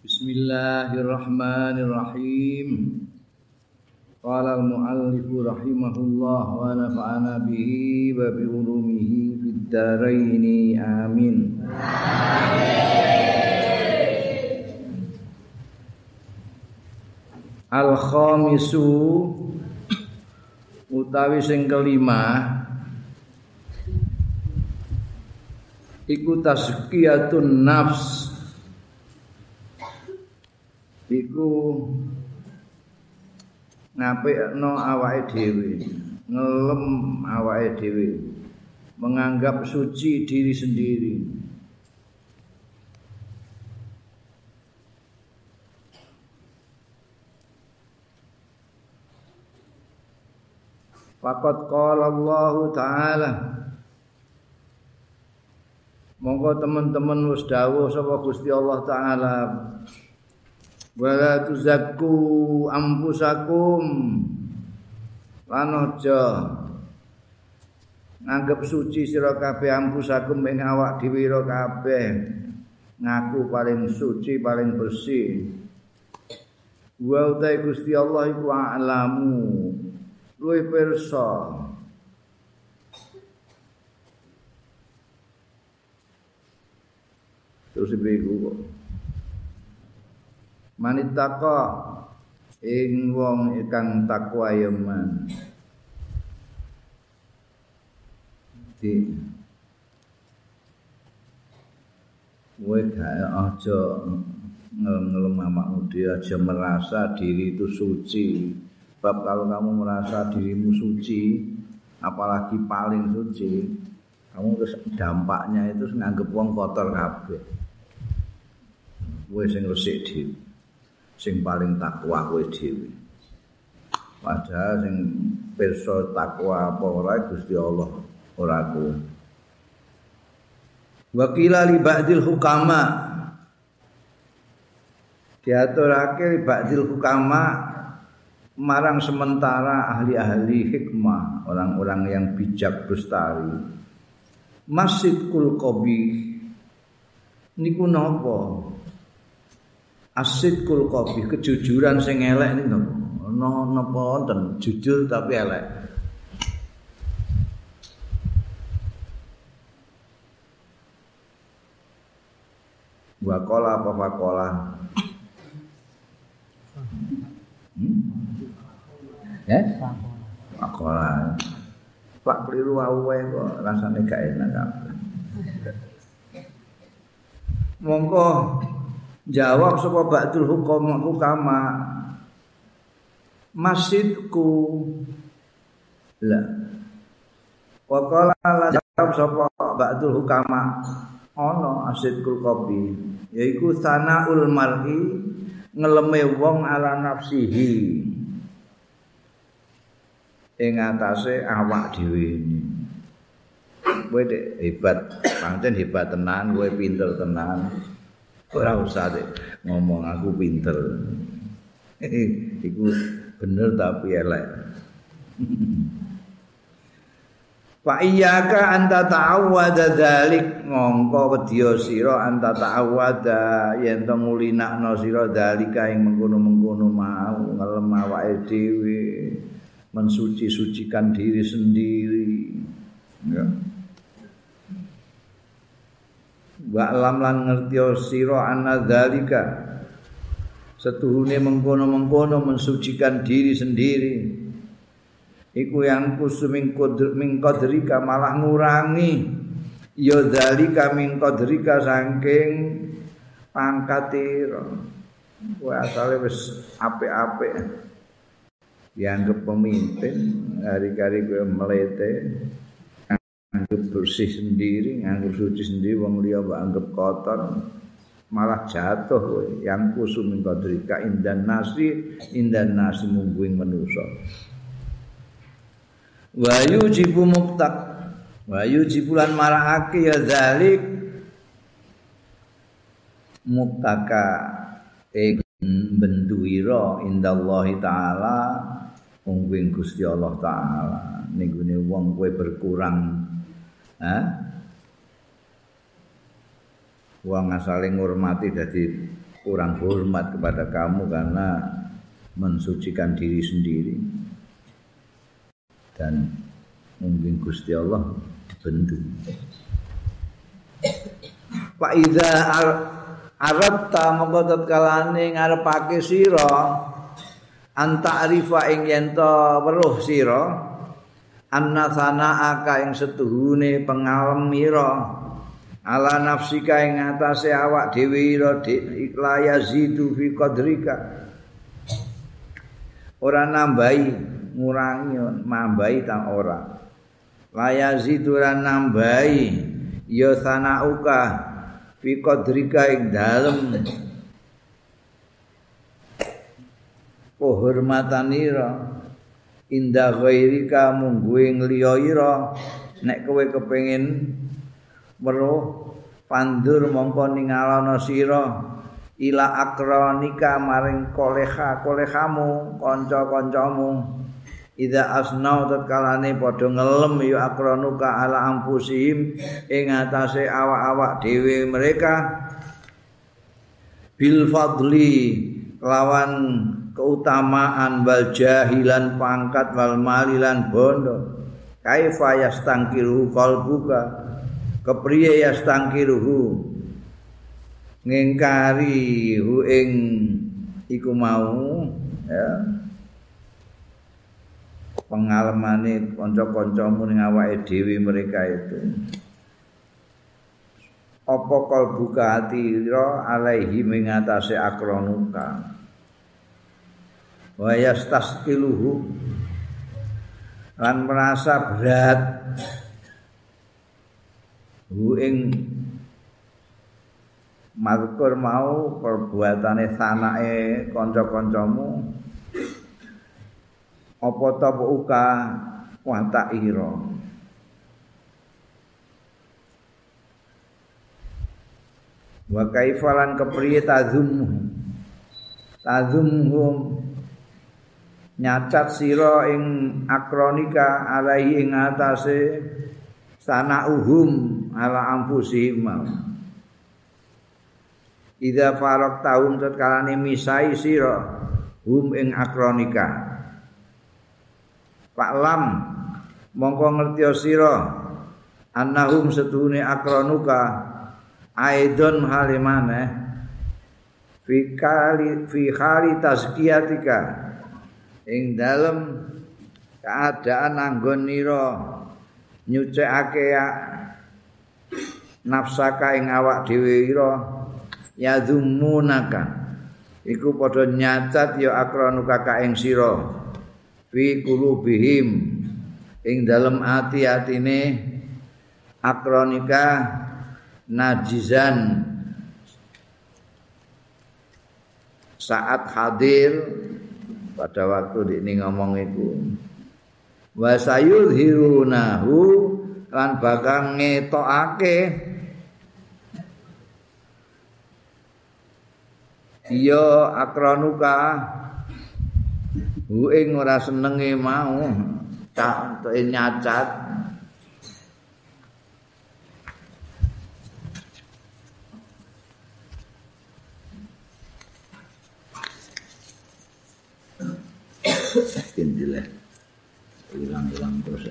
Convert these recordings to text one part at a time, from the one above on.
Bismillahirrahmanirrahim. Qala al-muallif rahimahullah wa nafa'ana bihi wa bi ulumihi fid dharain amin. Al-khamisu utawi sing kelima iku tazkiyatun nafs iku ngapikno awake dhewe ngelem awake dhewe menganggap suci diri sendiri. Fakat qala Allah Ta'ala. Monggo teman-teman wis dawuh sapa Gusti Allah Ta'ala wala tuzakku ampusakum. Lan aja nganggep suci sira kabeh ampusakum ing awak dhewe kabeh. Ngaku paling suci paling bersih. Wa utai Gusti Allah iku alamu. Luwih pirsa. Terus ibu kok manitaka ing wong ingkang takwa yaman di. Kowe gak aja ngelem-ngelem awakmu aja merasa diri itu suci. Bab kalau kamu merasa dirimu suci apalagi paling suci kamu terus dampaknya itu nganggep wong kotor kabeh. Kowe sing resik dhewe sing paling takwa kowe dhewe. Padahal sing pirsa takwa apa ora Gusti Allah ora ku. Wa qila li ba'dil hukama diaturake li ba'dil hukama marang sementara ahli-ahli hikmah, orang-orang yang bijak bestari. Masjid Kulkobi niku napa? Asidkul kopi kejujuran sing elek niku no napa wonten jujur tapi elek Wakola apa wakola? Hmm? Ya? Wakola. Pak keliru awe kok rasane gak enak. Monggo jawab sapa ba'dul hukum hukama. Masjidku la. Wa qala la jawab sapa ba'dul hukama. Ana asidkul qabi yaiku sanaul mar'i ngeleme wong ala nafsihi. Ing atase awak dhewe kowe hebat pancen hebat tenan kowe pinter tenan ora usah deh ngomong aku pinter. Iku bener tapi elek Fa iyyaka anta ta'awwada dzalik ngongko wedya sira anta ta'awwada yen to ngulinakno sira dzalika ing mengkono-mengkono mau ngelem awake dhewe mensuci-sucikan diri sendiri. Ya. Wa lam lan ngerti sira ana dzalika. Setuhune mengkono-mengkono mensucikan diri sendiri. Iku yang kusuming kodr ming kodrika malah ngurangi. Ya dzalika ming kodrika saking pangkatira wa asale wis apik-apik. Dianggap pemimpin hari-hari gue melete bersih sendiri, nganggep suci sendiri, wong liya anggap kotor, malah jatuh yang kusum min qadrika indan nasi indan nasi mungguing manusa. Wa yujibu muktak wa yujibulan marahake ya zalik. Muktaka ing benduwira indallahi taala mungguing Gusti Allah taala. Ninggune wong kowe berkurang Wong asale ngurmati dadi kurang hormat kepada kamu karena mensucikan diri sendiri. Dan mungkin Gusti Allah dibendung Pak Ida Arabta mongko tatkalane ngarepake sira anta arifa ing yen weruh sira anna sana'aka ing setuhune pengalem ala nafsika ing atase awak dhewe ira iklaya zidu fi qadrika. Ora nambahi ngurangi mambahi ta ora. Layazidu ora nambahi ya sana'uka fi qadrika ing dalem. Pohormatanira inda ghairika mungguing liya nek kowe kepengin weruh pandur mongko ningalana sira ila akronika maring koleha kolehamu kanca-kancamu. Ida asnau tatkalane padha ngelem ya akronuka ala ampusihim ing atase awak-awak dhewe mereka. Bil fadli lawan keutamaan wal jahilan pangkat wal malilan bondo. Kaifa yastangkiru qalbuka kepriye yastangkiruhu ngingkari hu ing iku mau ya. Pengalamane kanca-kancamu ning awake dhewe mereka itu. Apa kalbu atira alaihi ing atase akronuka wa yastaskiluhu lan merasa berat. Hu ing mazkur mau perbuatane sanake kanca-kancamu apa tabuka wa ta'ira wa kaifalan kepriye tazum tazumhum nyacat sira ing akronika alai ing atase sanauhum ala ampusihim Ida farok tahun tetkalane misai sira hum ing akronika. Pak Lam mongko ngerti sira annahum setune akronuka aidon halimane fi kali fi khali tazkiyatika ing dalem keadaan anggon nira nyucikake nafsaka ing awak dhewe ira yadzumunaka iku padha nyacat ya akronuka ka ing sira fi qulubihim. Ing dalem ati-atine akronika najizan. Saat hadir pada waktu ini ngomong itu wa sayudhirunahu lan bakal ngetokake iya akronuka Bu ing ora senenge mau tak nyacat. Indilah hilang-hilang terus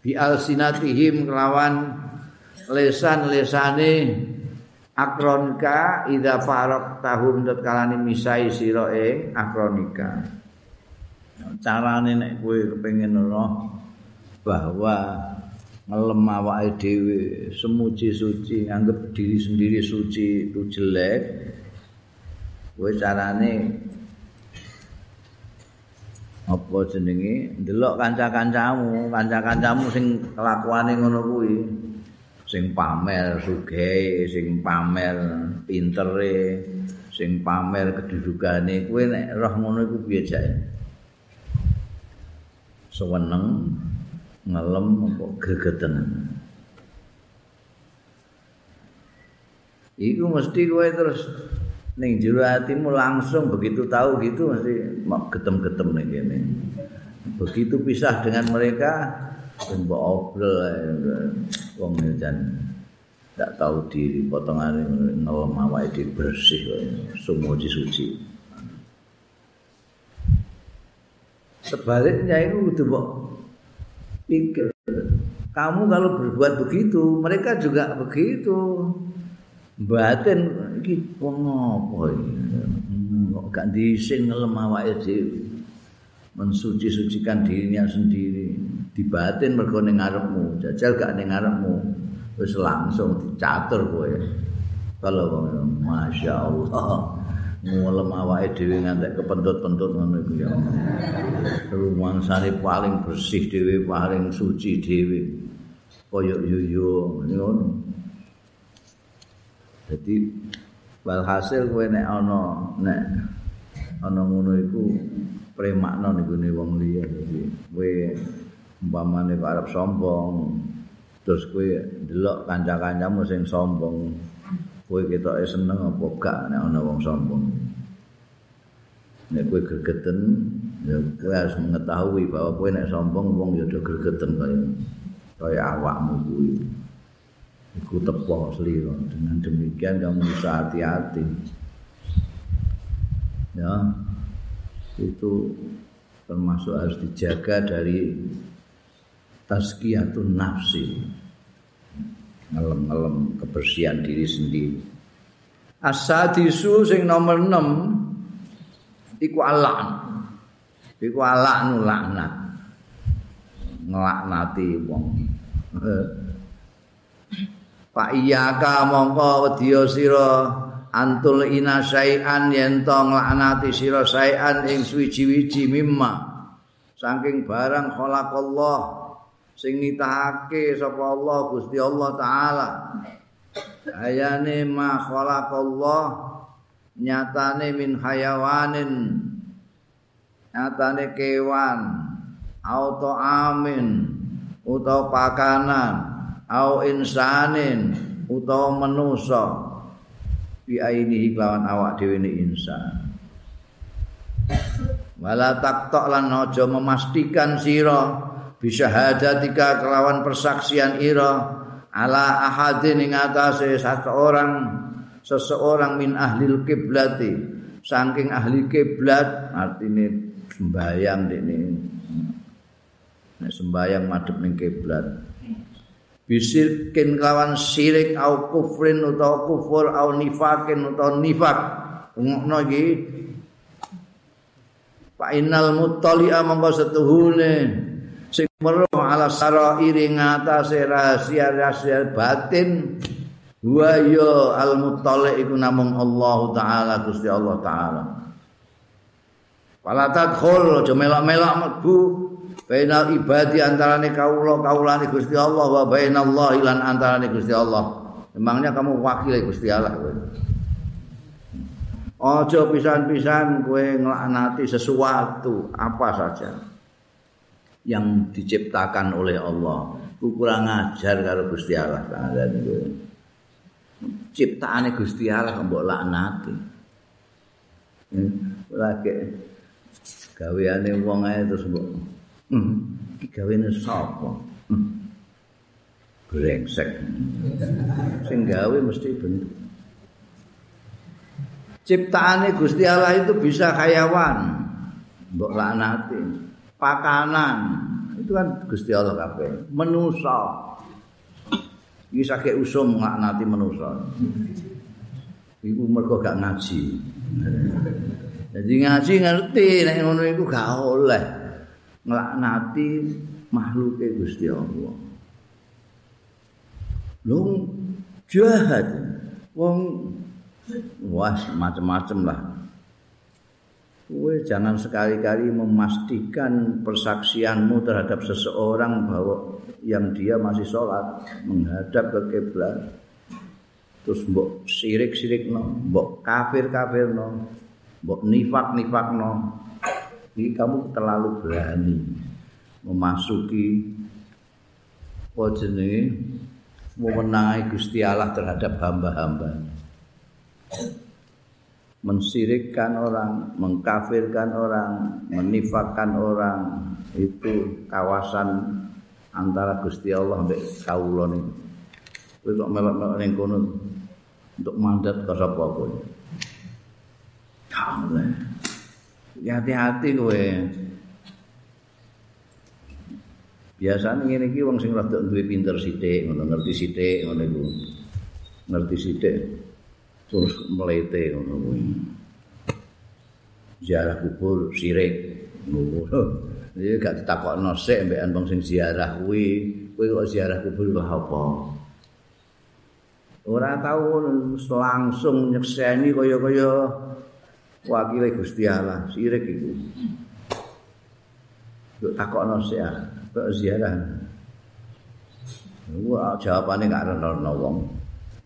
Bi alsinatihim kelawan lesan-lesane akronika ida farok tahum tetkalani misai siroe akronika. carane nek kowe kepengin roh bahwa ngelem awake dhewe semuji suci nganggep diri sendiri suci itu jelek kowe carane apa jenenge? Ndelok kanca-kancamu. Kanca-kancamu sing kelakuane ngono kuwi. Sing pamer sugih sing pamer pintere sing pamer kedudukane kowe nek roh ngono iku piye jae seweneng ngelem apa gegeten? Iku mesti kowe terus ning jero atimu langsung begitu tahu gitu mesti getem-getem ning kene. Begitu pisah dengan mereka mbok obrol wong jan. tak tahu diri potongan ngelem awake bersih sumuji suci sebaliknya itu udah kok pikir kamu kalau berbuat begitu mereka juga begitu batin iki wong apa kok gak disin ngelem awake dhewe? Mensuci-sucikan dirinya sendiri. Dibatin mergo ning ngarepmu jajal gak ning ngarepmu. Wis langsung dicatur kowe. Kalau masya Allah ngelem awake dhewe ngantek kepentut-pentut ngono iku ya. Rumang sari paling bersih dhewe paling suci dhewe. Koyo yuyu ngono Jadi walhasil kowe nek ana nek ana ngono iku premakna niku ne wong liya. Kowe umpamane arep sombong terus kowe delok kanca-kancamu sing sombong kowe ketoke seneng apa gak nek ana wong sombong. Nek kowe gregeten ya kowe harus mengetahui bahwa kowe nek sombong wong ya do gregeten kaya kaya awakmu kuwi. Iku tepo seliro dengan demikian kamu bisa hati-hati. Ya. Itu termasuk harus dijaga dari tazkiyatun nafsi. Ngelem-ngelem kebersihan diri sendiri. Asadisu sing nomor 6 iku alan iku alan laknat. Ngelaknati wong Pak iyaka mongko wedya sira antul ina syai'an yen to nglaknati sira syai'an ing suwi-wiji mimma. Saking barang khalaqallah sing nitahake sapa Allah Gusti Allah taala. Ayane ma khalaqallah nyatane min hayawanin nyatane kewan auto amin utawa pakanan au insanin utawa manusa. Bi ainihi kelawan awak dhewe ne insan. Wala taktok lan aja memastikan sira bisa hadatika kelawan persaksian ira ala ahadin ing atase seseorang seseorang min ahlil kiblati. Saking ahli kiblat artine sembayang dene. Sembayang madhep ning kiblat bisirkin lawan sirik au kufrin utawa kufur au nifakin utawa nifak. Ngono iki. Fa innal muttali'a mongko setuhune. Sing meruh ala sarairi ngatasé rahasia-rahasia batin. Wa ya al muttali iku namung Allah taala Gusti Allah taala. Fala tadkhul aja melok-melok mlebu bainal ibadi antarane kawula kawulane Gusti Allah wa bainallahi lan antarane Gusti Allah. Emangnya kamu wakil Gusti Allah kowe. Ojo pisan-pisan kowe nglaknati sesuatu apa saja yang diciptakan oleh Allah. Ku kurang ajar karo Gusti Allah kowe. Ciptaane Gusti Allah mbok laknati. Lagi gaweane wong ae terus mbok Hmm. Gawene sapa? Hmm. Brengsek. Sing gawe mesti bentuk. Ciptaane Gusti Allah itu bisa hayawan. Mbok laknati. Pakanan. Itu kan Gusti Allah kabeh. Menusa. Iki sakit usum nglaknati manusa. Iku mergo gak ngaji. Jadi ngaji ngerti nek ngono iku gak oleh. Nglaknati makhluke Gusti Allah. Lung jahat wong was macam-macam lah. Kowe jangan sekali-kali memastikan persaksianmu terhadap seseorang bahwa yang dia masih sholat menghadap ke kiblat. Terus mbok sirik-sirik no, mbok kafir-kafir no, mbok nifak-nifak no, Jadi kamu terlalu berani memasuki wajene memenangi Gusti Allah terhadap hamba-hamba. Mensirikkan orang, mengkafirkan orang, menifakkan orang itu kawasan antara Gusti Allah sampai kawula Kowe kok melok-melok ning kono untuk mandat ke sapa kowe. Kaule. Hati-hati kowe. Biasane ngene iki wong sing rada duwe pinter sithik, ngono ngerti sithik ngono iku. Ngerti sithik terus melete ngono kuwi. Ziarah kubur sirik. Ngono. Iki gak ditakokno sik mbekan wong sing ziarah kuwi, kowe kok ziarah kubur lha apa? Ora tau langsung nyekseni kaya-kaya wakile Gusti Allah, sirik iku. Kok takokno sik ah. ke ziarah. Wah, jawabane gak ana wong.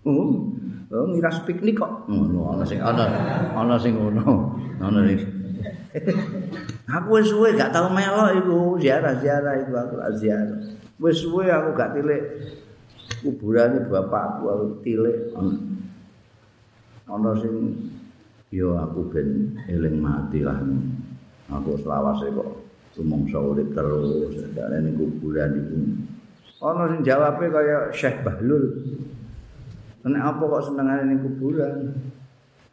Oh, oh miras piknik kok. Ngono, ana sing ana ana sing ngono. Ana sing Aku wis suwe gak tau melok iku ziarah-ziarah iku aku gak ziarah. Wis suwe aku gak tilik kuburane bapakku aku tilik ana sing yo aku ben eling mati lah. Aku selawase kok rumangsa urip terus. Dalane kuburan iku. Ana sing jawabe kaya Syekh Bahlul. Nek apa kok senengane ning kuburan?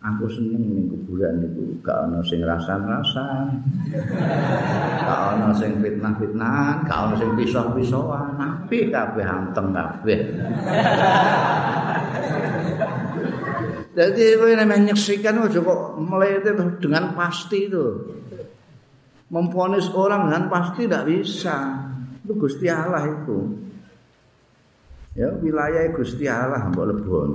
Aku seneng ning kuburan iku. Gak ana sing rasan-rasan. Gak ana sing fitnah-fitnah gak ana sing pisah-pisahan. Apik kabeh anteng kabeh Jadi kowe nek menyaksikan aja kok melete dengan pasti itu. memfonis orang dengan pasti tidak bisa. Itu Gusti Allah itu. Ya, wilayah Gusti Allah mbok lebon.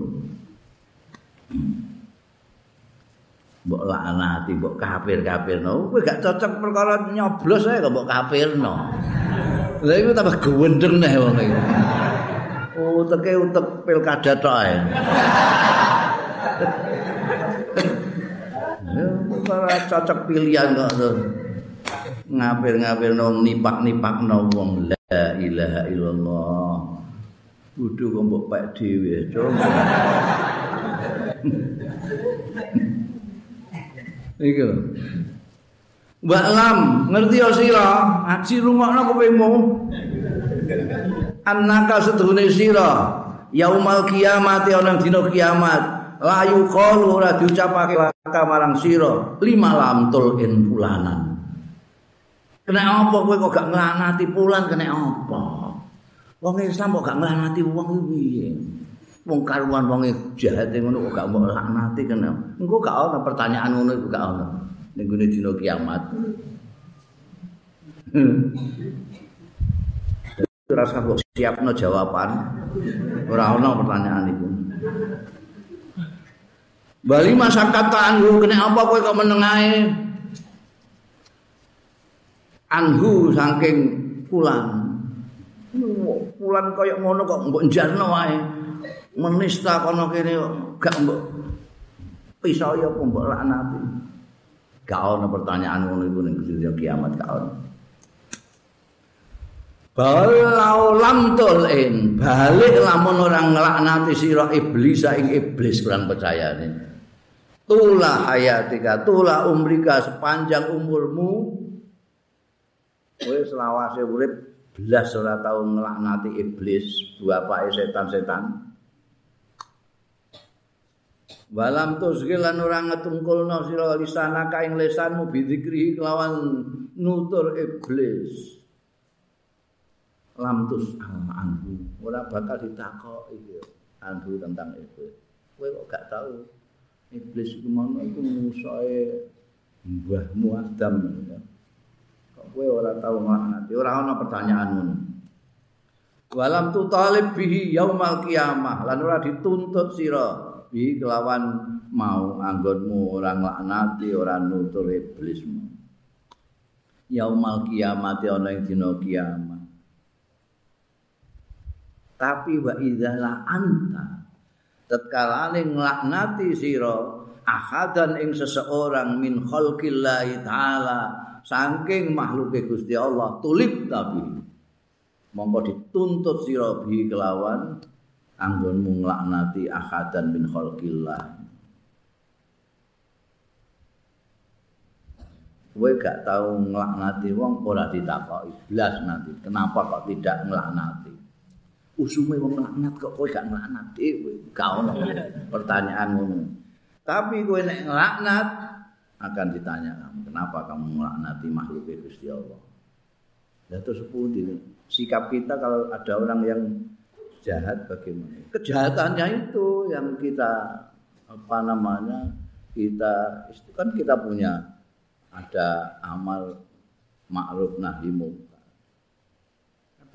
Mbok laknati, mbok kafir-kafirno. Kowe gak cocok perkara nyoblos ae kok mbok kafirno. Lah iku tambah gewendeng nih wong iki. Oh, teke untuk pilkada tok ae. Ya, cocok pilihan kok tuh. ngapir-ngapir nong nipak-nipak nong wong la ilaha illallah kudu kok mbok pek dhewe iki lho Mbak Lam, ngerti ya sira? Ngaji rungokno kupingmu. Annaka setuhune sira, yaumal kiamat ya nang dina kiamat, layu qalu ora diucapake laka marang sira, lima lam tul in fulanan. Kena apa kowe kok gak nglanati pulan kena apa? Wong Islam kok gak nglanati wong iki piye? Wong karuan wong jahat ngono kok gak mbok laknati kena. Engko gak ana pertanyaan ngono iku gak ana. Ning gune dina kiamat. Rasa kok siapno jawaban. Ora ana pertanyaan iku. Bali masyarakat tangguh kena apa kowe kok menengae? anhu saking pulan pulan kaya ngono kok mbok jarno wae menista kono kene gak mbok pisau ya apa mbok laknati gak ono pertanyaan ngono iku ning dunia kiamat gak ono Balau lam tolin balik lamun orang ngelaknati sira iblis ing iblis kurang percaya nih. Tula hayatika, tula umrika sepanjang umurmu kowe selawase urip belas ora tau nglaknati iblis bapake setan-setan Walam tuzgil lan ora ngetungkulno sira lisana kaing lesanmu bidzikri kelawan nutur iblis. Lam tus anhu ora bakal ditakoki iki anhu tentang iblis. Kowe kok gak tahu iblis iku mau iku musuhe mbahmu Adam ya. kowe ora tau nglaknati ora ana pertanyaan ngono walam tu talib bihi yaumal qiyamah. Lan ora dituntut sira bi kelawan mau anggonmu ora nglaknati ora nutur iblismu. Yaumal kiamat ana ing dina kiamat tapi wa idzala anta tatkalane nglaknati sira ahadan ing seseorang min khalqillahi taala saking makhluke Gusti Allah tulip tapi. Mongko dituntut sira bi kelawan anggonmu nglaknati ahadan min khalqillah. Kowe gak tau nglaknati wong ora ditakoki. Blas nanti kenapa kok tidak nglaknati usume wong laknat kok kowe gak laknat dhewe gak ono pertanyaan ngono tapi kowe nek nglaknat akan ditanya kamu kenapa kamu melaknati makhluk Gusti Allah Ya terus pundi sikap kita kalau ada orang yang jahat bagaimana? Kejahatannya itu yang kita apa namanya? Kita itu kan kita punya ada amal makruf nahi munkar.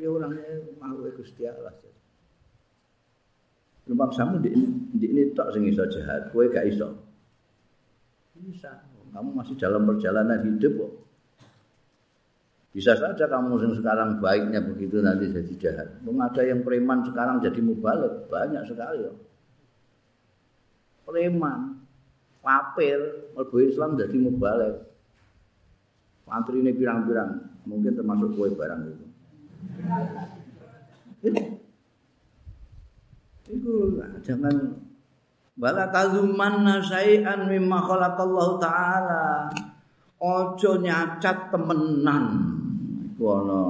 Tapi orangnya makhluk Gusti Allah. Lumpang samu di, di ini tak sing iso jahat, kowe gak iso. Bisa. Kamu masih dalam perjalanan hidup kok. Bisa saja kamu yang sekarang baiknya begitu nanti jadi jahat. Mungkin ada yang preman sekarang jadi mubalik. Banyak sekali. Ya. Preman, papir, melbu Islam jadi mubalik. Pantri ini pirang-pirang. Mungkin termasuk kue barang itu. Itu jangan Bala tazumanna syai'an mimma khalaqallahu ta'ala. Ojo nyacat temenan. Iku ana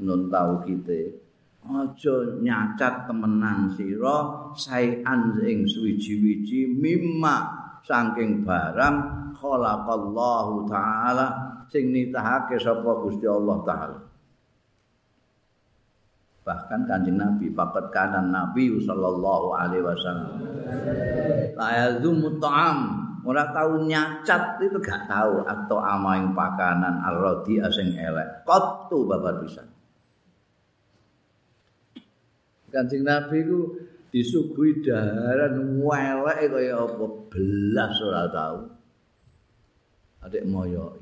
nun tauhide. Aja nyacat temenan sira saean ing suwiji-wiji mimma saking barang khalaqallahu taala sing nitahake sapa Gusti Allah taala bahkan kanjeng Nabi fakat kanan Nabi sallallahu alaihi wasallam. La yazum ta'am. Ora tahu nyacat itu gak tahu atau ama yang pakanan arrodi asing elek. Kotu babar bisa. Kancing nabi ku disuguhi daharan welek kaya apa? Belas ora tahu adik moyo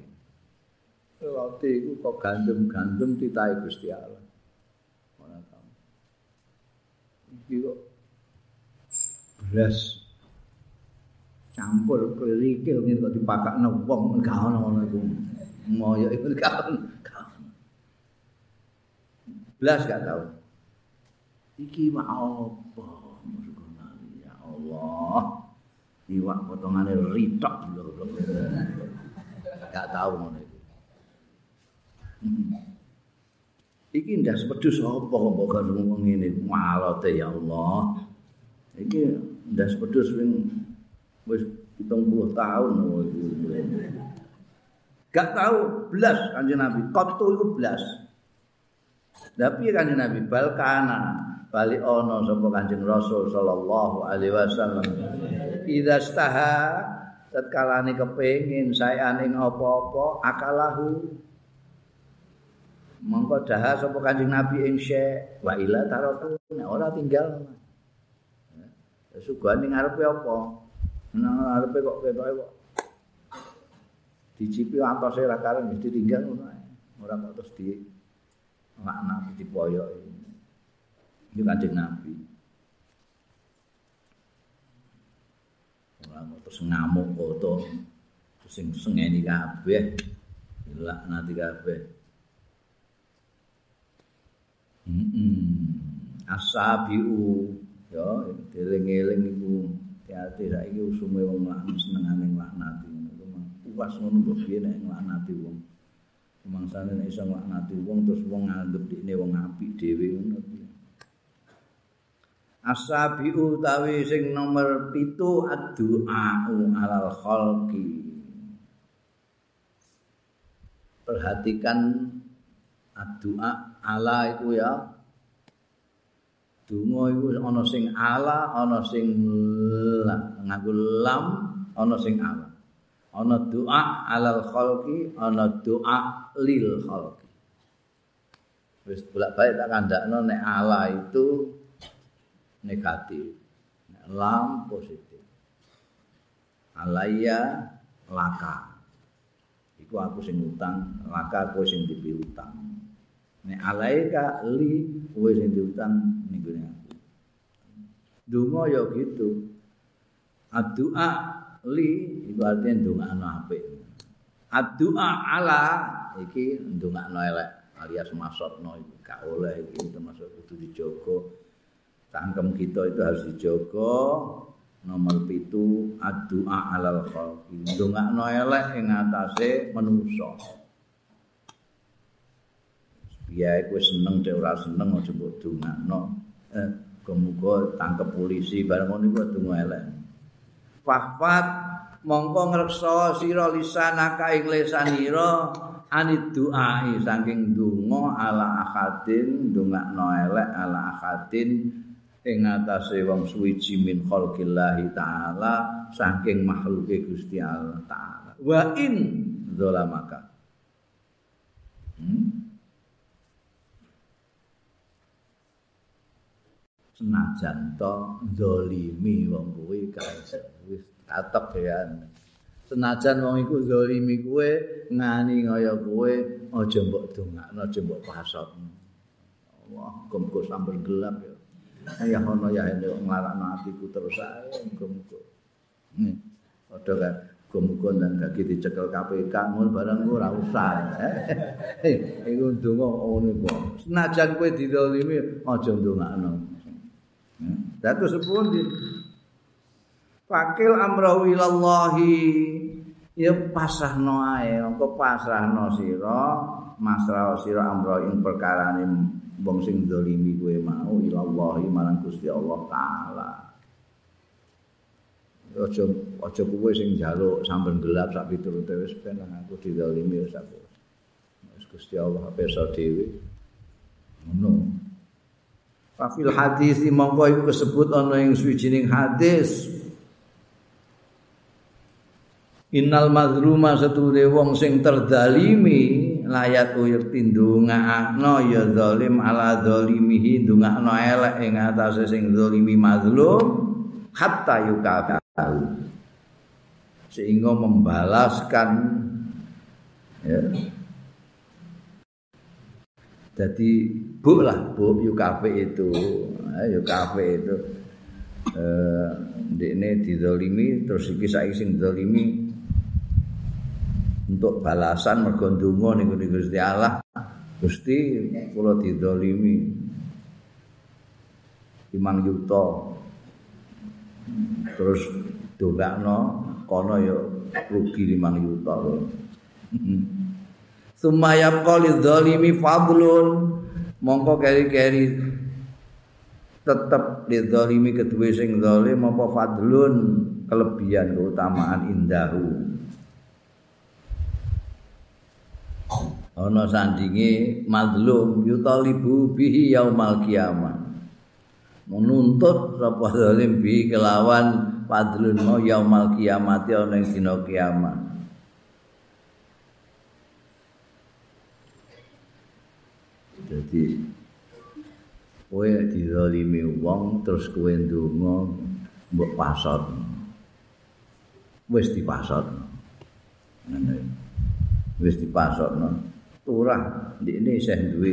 roti itu kok gandum-gandum titai Gusti Allah iki kok belas campur kerikil ngene kok dipakakno wong gak ono ngono iku. Moyo iku gak ono. Blas gak tau. Iki mak apa? Ya Allah. Iwak potongane ritok lho. Gak tau ngono iku. Iki ndas pedus apa kok ngomong ngene malote ya Allah. Iki ndas pedus wing wis 70 tahun Gak tahu belas kanjeng Nabi. Kotu itu belas. Tapi kanjeng Nabi balkana balik ono sapa kanjeng Rasul sallallahu alaihi wasallam. Idza staha tatkala ni kepengin saya ning apa-apa akalahu mongko daha sapa kanjeng Nabi ing syekh? Wa ila taratu ora tinggal. Suguhan ning ngarepe apa? nang arepe kok ketoke kok dicipi antose ra kare mesti tinggal ngono ora kok terus di makna dipoyok. Iki kanjeng nabi. Ora kok terus ngamuk foto sing sengeni kabeh lak nanti kabeh asabiu yo eling-eling iku hati-hati saiki usume wong laknat senengane nglaknati. Ngono puas ngono kok piye nek nglaknati wong. Mangsane nek iso nglaknati wong terus wong nganggep dikne wong apik dhewe ngono piye. Asabi utawi sing nomor pitu addu'a alal khalqi. Perhatikan addu'a ala itu ya Donga iku ana sing ala, ana sing nganggo lam, ana sing ala. Ana doa alal khalqi, ana doa lil khalqi. Wis bolak-balik tak kandakno nek ala itu negatif. Nek lam positif. Alaya laka. Iku aku sing utang, laka kowe sing dipiutang. Nek alaika li kowe sing diutang ning gone aku. Donga ya gitu. Addu'a li iku artine ndongakno apik. Addu'a ala iki ndongakno elek alias masotno iku gak oleh iki termasuk kudu dijogo. Tangkem kita itu harus dijogo. Nomor pitu addu'a alal khalqi. Ndongakno elek ing atase manusa. Ya kowe seneng dhewe ora seneng aja mbok dongakno. Eh, muga tangkep polisi bareng ngono iku dungo elek fahfat mongko ngreksa sira lisanaka ing lisanira anid du'ai saking donga ala akadin ndongakno elek ala akadin ing atase wong suwiji min khalqillahi taala saking makhluke Gusti Allah taala. Wa in zalamaka. Hmm? Senajan to zalimi wong kuwi katok ya senajan wong iku zalimi kuwe ngani kaya kuwe aja mbok dongakno aja mbok pasot wah gemko sambil gelap ya. Ya ono ya ene nglarakno atiku terus ae hmm. padha kan gemko dan kaki dicekel KPK ngono barang ora usah. Iku ndonga ngono senajan kowe didolimi aja ndongakno Datu sepundi. Fakil amrahu ilallahi. Ya pasrahno ae, engko pasrahno sira, masrah sira amra ing perkarane wong sing dolimi kowe mau ilallahi marang Gusti Allah taala. Aja aja kowe sing njaluk sampun gelap sak piturute wis ben aku didolimi wis aku. Wis Gusti Allah peso dhewe. Ngono. Fafil hadis mongko iku kesebut ana ing suwijining hadis. Innal mazluma setude wong sing terdalimi layat uyuk tindungakno ya zalim ala zalimihi ndungakno elek ing atase sing zalimi mazlum hatta yukafu sehingga membalaskan ya, jadi bu lah bu kafe itu. Yuk kafe itu. Eh ini didolimi terus iki saiki sing didolimi untuk balasan mergo ndonga niku Gusti Allah Gusti kula didolimi imang yuta terus dongakno kono ya rugi limang yuta Sumayab qali dzalimi fadlun. Mongko keri-keri tetep di dzalimi kedue sing zalim apa fadlun? Kelebihan keutamaan indahu. Ana sandinge mazlum yutalibu bihi yaumal kiamah menuntut sapa zalim bi kelawan fadlun mau yaumal ing dina kiamat Jadi kowe dizalimi wong terus kowe ndonga mbok pasot. Wis dipasot. Ngene. Wis dipasotno. Turah ndikne isih duwe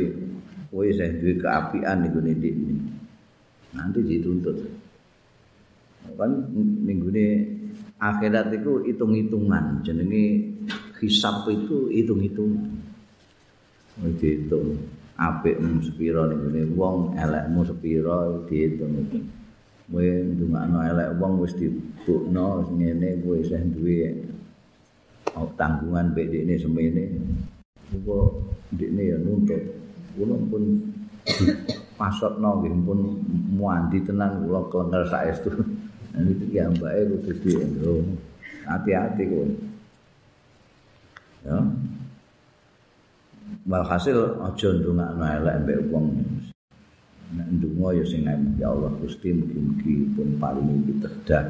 kowe isih duwe keapian niku ndikne. Nanti dituntut. Kan minggune akhirat itu hitung-hitungan jenenge hisab itu hitung-hitungan. Dihitung. Apikmu sepira ning wong elekmu sepira diitung iki kowe ndungakno elek wong wis dibukno ngene kowe isih duwe tanggungan mbek dekne semene. Kok dekne ya nuntut. Kula pun pasotno nggih pun muandi tenan kula klenger saestu. Iki ya mbake kudu dienggo. Hati-hati kowe. Ya walhasil aja ndongakno elek mbek wong. Nek ndonga ya sing ya Allah Gusti mugi-mugi pun paling pitedah.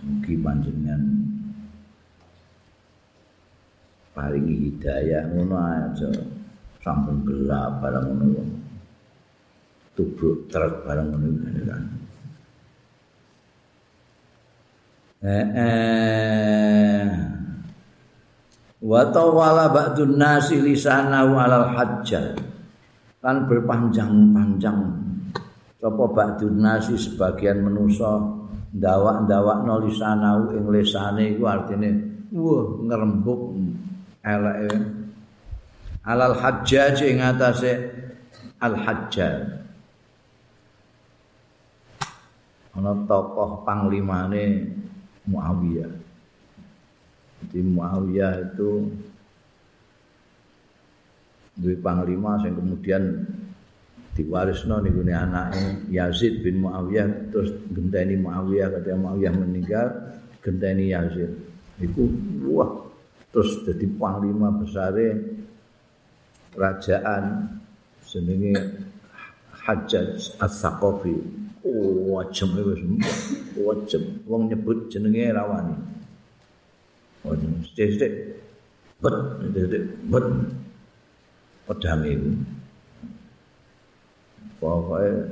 Mugi panjenengan paringi hidayah. Ngono aja. Sampun gelap barang ngono tubruk truk barang ngono kan. Eh, eh. Wa tawala ba'dun nasi lisanahu alal hajjah kan berpanjang-panjang. Sapa ba'dun nasi sebagian manusa ndawak-ndawakno lisanahu ing lisane iku artine wah ngrembug eleke. Alal hajjah ing atase al hajjah ana tokoh panglimane Muawiyah Jadi Muawiyah itu duwe panglima yang kemudian diwarisno niku ne anake. Yazid bin Muawiyah terus genteni Muawiyah ketika Muawiyah meninggal genteni Yazid. Iku wah terus jadi panglima besare kerajaan jenenge Hajjaj As-Saqafi. Wajem wajem wong nyebut jenenge rawani oh sithik bet sithik bet. Pedang itu. Pokoknya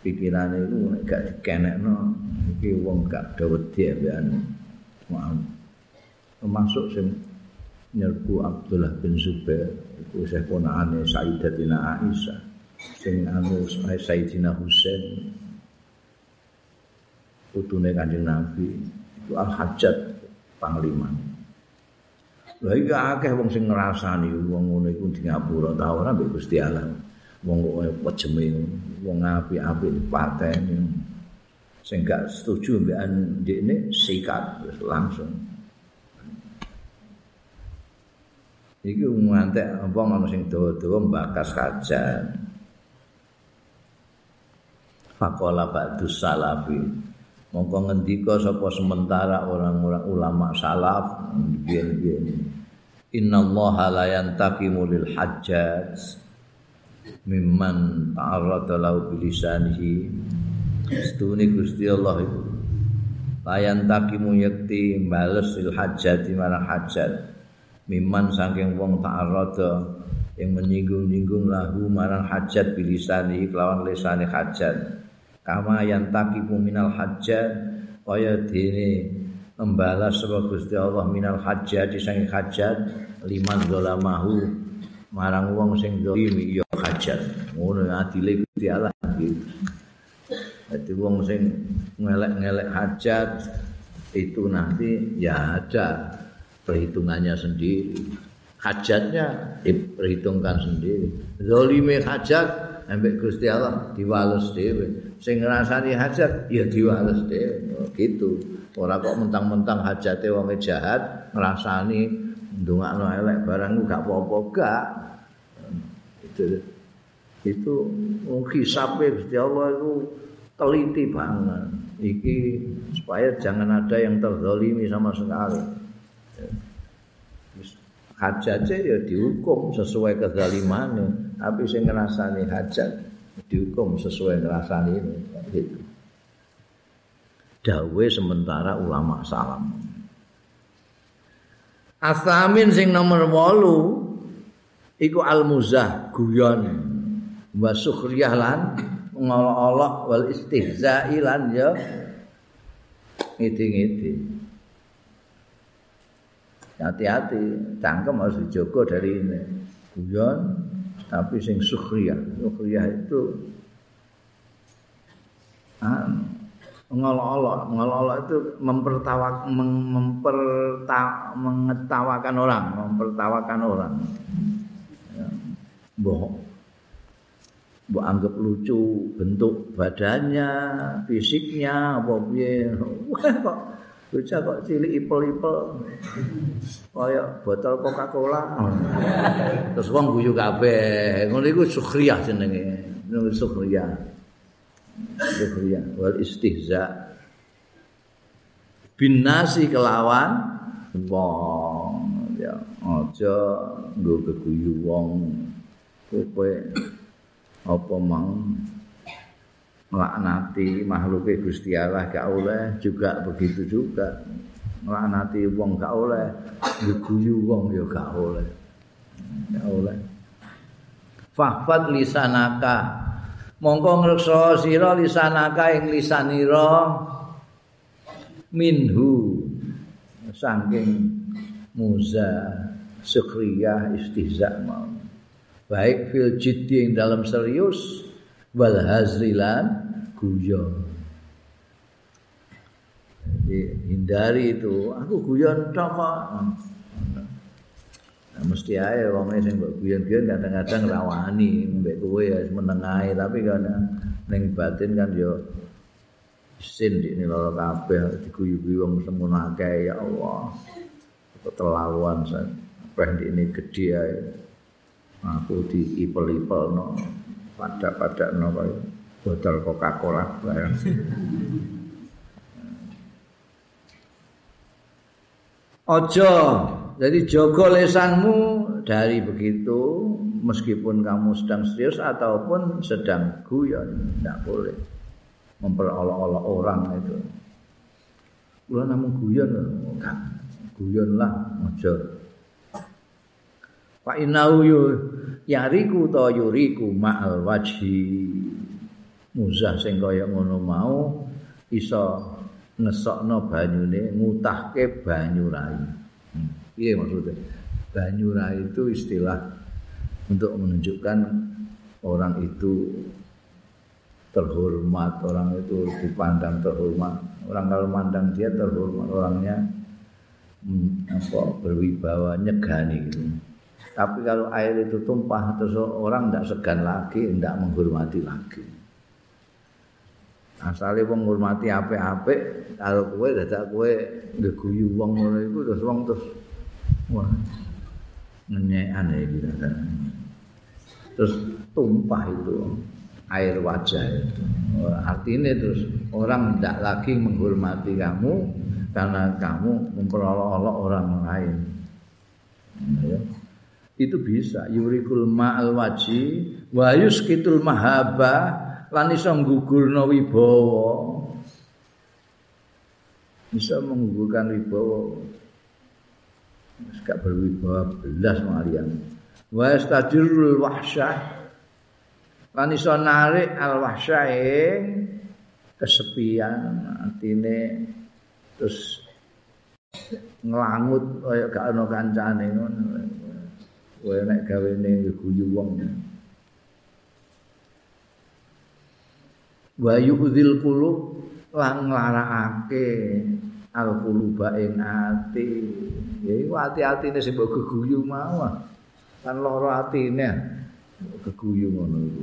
pikiran itu gak dikenekno. Iki wong gak dawedi ambekan. Termasuk sing nyerbu Abdullah bin Zubair iku saya ponakane Sayyidatina Aisyah. Sing anu Sayyidina Husain. Putune Kanjeng Nabi. Itu Al-Hajjat panglima Lah iki akeh wong sing ngrasani wong ngono iku di ngapura ta ora mbek Gusti Allah. Wong kok pejeme wong apik-apik dipateni. Sing gak setuju mbek ndekne sikat langsung. Iki ngantek apa ngono sing dawa-dawa mbakas kajan. Faqala ba'du salafi. Mongko ngendika sapa sementara orang-orang ulama salaf biyen-biyen. Inna Allah la yantaqimu lil hajjaj mimman ta'arrada lahu bilisanihi. Setune Gusti Allah itu la yantaqimu yakti bales lil hajjati marang hajjat. Mimman saking wong ta'arrada yang menyinggung-nyinggung lahu marang hajat bilisani kelawan lisani hajat kama yantaqimu minal hajjat kaya dene membalas sapa Gusti Allah minal hajjat sing hajat liman zalamahu marang wong sing zalimi ya hajat ngono adile Gusti Allah gitu. Jadi wong sing ngelek-ngelek hajat itu nanti ya ada perhitungannya sendiri. Hajatnya diperhitungkan sendiri. Zalime hajat ambek Gusti Allah diwales dhewe. Sing ngrasani hajat ya diwales dhewe. Oh, gitu. Ora kok mentang-mentang hajate wong jahat ngrasani ndongakno elek barang gak apa-apa gak. Itu itu hisabe Gusti Allah itu teliti banget. Iki supaya jangan ada yang terzalimi sama sekali. Hajatnya ya dihukum sesuai kezalimannya. Tapi saya ngerasani hajat dihukum sesuai ngerasani ini. Gitu. Dawe sementara ulama salam. Asamin sing nomor walu iku al-muzah guyon wa sukhriyah lan ngolok-olok wal istihza'i lan ya ngiti-ngiti. Hati-hati, cangkem harus dijogo dari ini. Guyon tapi sing sukhriyah. Sukhriyah itu ah, ngolok-olok, ngolok-olok itu mempertawak memperta, mengetawakan orang, mempertawakan orang. Ya, bohong. Mbok anggap lucu bentuk badannya, fisiknya, apa piye. Wah kok bocah kok cilik ipel-ipel. Kayak botol Coca-Cola. Terus wong guyu kabeh. Ngono iku sukhriyah jenenge. Ngono sukhriyah. Sukhriyah wal istihza. Bin nasi kelawan wong ya aja nggo keguyu wong kowe apa mang melaknati makhluk Gusti Allah gak oleh juga begitu juga. Melaknati wong gak oleh guyu wong ya gak oleh. Gak oleh. Fahfad lisanaka. Mongko ngreksa sira lisanaka ing lisanira minhu. Saking muza sukriyah istihza mau baik fil jiddi yang dalam serius wal hazrilan guyon. Jadi hindari itu. Aku guyon kok. Nah, mesti ae wong sing mbok guyon-guyon kadang-kadang rawani mbek kowe ya menengahi tapi kan ning batin kan yo sin di ini loro kabeh diguyu-guyu wong semono akeh. Ya Allah keterlaluan saya apa ini gede ae. Aku di ipel-ipel no pada-pada nopo botol Coca-Cola barang. Ojo, jadi jogo lesanmu dari begitu, meskipun kamu sedang serius ataupun sedang guyon, tidak boleh memperolok-olok orang itu. Kula namun guyon, guyon lah, ojo. Pak inau yariku to yuriku ma'al wajhi muzah sing kaya ngono mau iso ngesokno banyune ngutahke banyu rai. Hmm. Piye maksudnya? Banyu rai itu istilah untuk menunjukkan orang itu terhormat, orang itu dipandang terhormat. Orang kalau mandang dia terhormat, orangnya hmm, apa berwibawa nyegani gitu. Tapi kalau air itu tumpah terus orang tidak segan lagi, tidak menghormati lagi. asale wong ngurmati apik-apik karo kowe dadak kowe ngeguyu wong ngono iku terus wong terus wah ngenyekan iki terus tumpah itu air wajah itu artinya terus orang tidak lagi menghormati kamu karena kamu memperolok-olok orang lain ya. Itu bisa. Yurikul ma'al waji. Wa yuskitul mahabah lan iso nggugurna wibawa. Bisa menggugurkan wibawa. Gak berwibawa belas malian. Wa istajirul wahsyah. Lan iso narik al wahsyah kesepian artine terus ngelangut kaya gak ana kancane ngono kowe nek gawene guyu wong wa yu'dzil qulub lan nglarakake al quluba ing ati. Ya iku ati-atine sing mbok geguyu mau kan lara atine. Geguyu ngono iku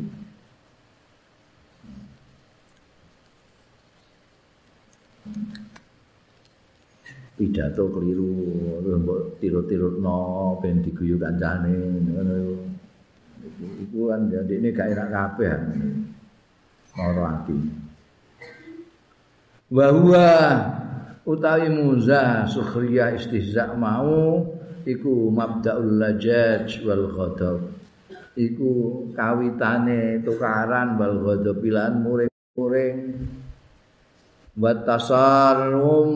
pidato keliru mbok tiru-tirutno ben diguyu kancane ngono iku kan jadi ini gak enak kabeh. Loro ati. Wa huwa utawi muza sukhriya istihza mau iku mabdaul lajaj wal ghadab. Iku kawitane tukaran wal ghadab pilan muring-muring. Wa tasarum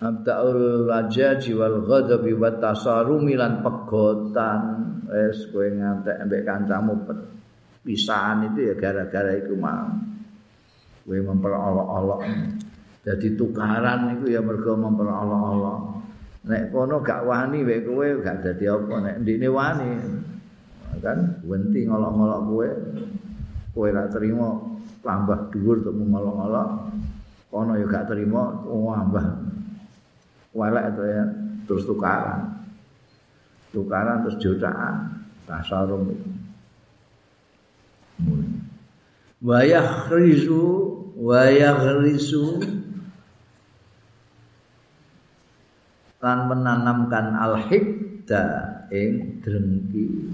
mabdaul lajaj wal ghadab wa tasarum lan pegotan. Wis kowe ngantek ambek kancamu pisahan itu ya gara-gara itu mau kowe memperolok-olok. Jadi tukaran itu ya mergo memperolok-olok. Nek kono gak wani wek kowe gak dadi apa. Nek ndine wani kan wenti ngolok-ngolok kowe. Kowe ra terima tambah dhuwur untuk ngolok-ngolok kono ya gak terima tambah walek itu ya terus tukaran. Tukaran terus jutaan tasarung itu. Wayah rizu wayah rizu lan menanamkan al-hikda ing drengki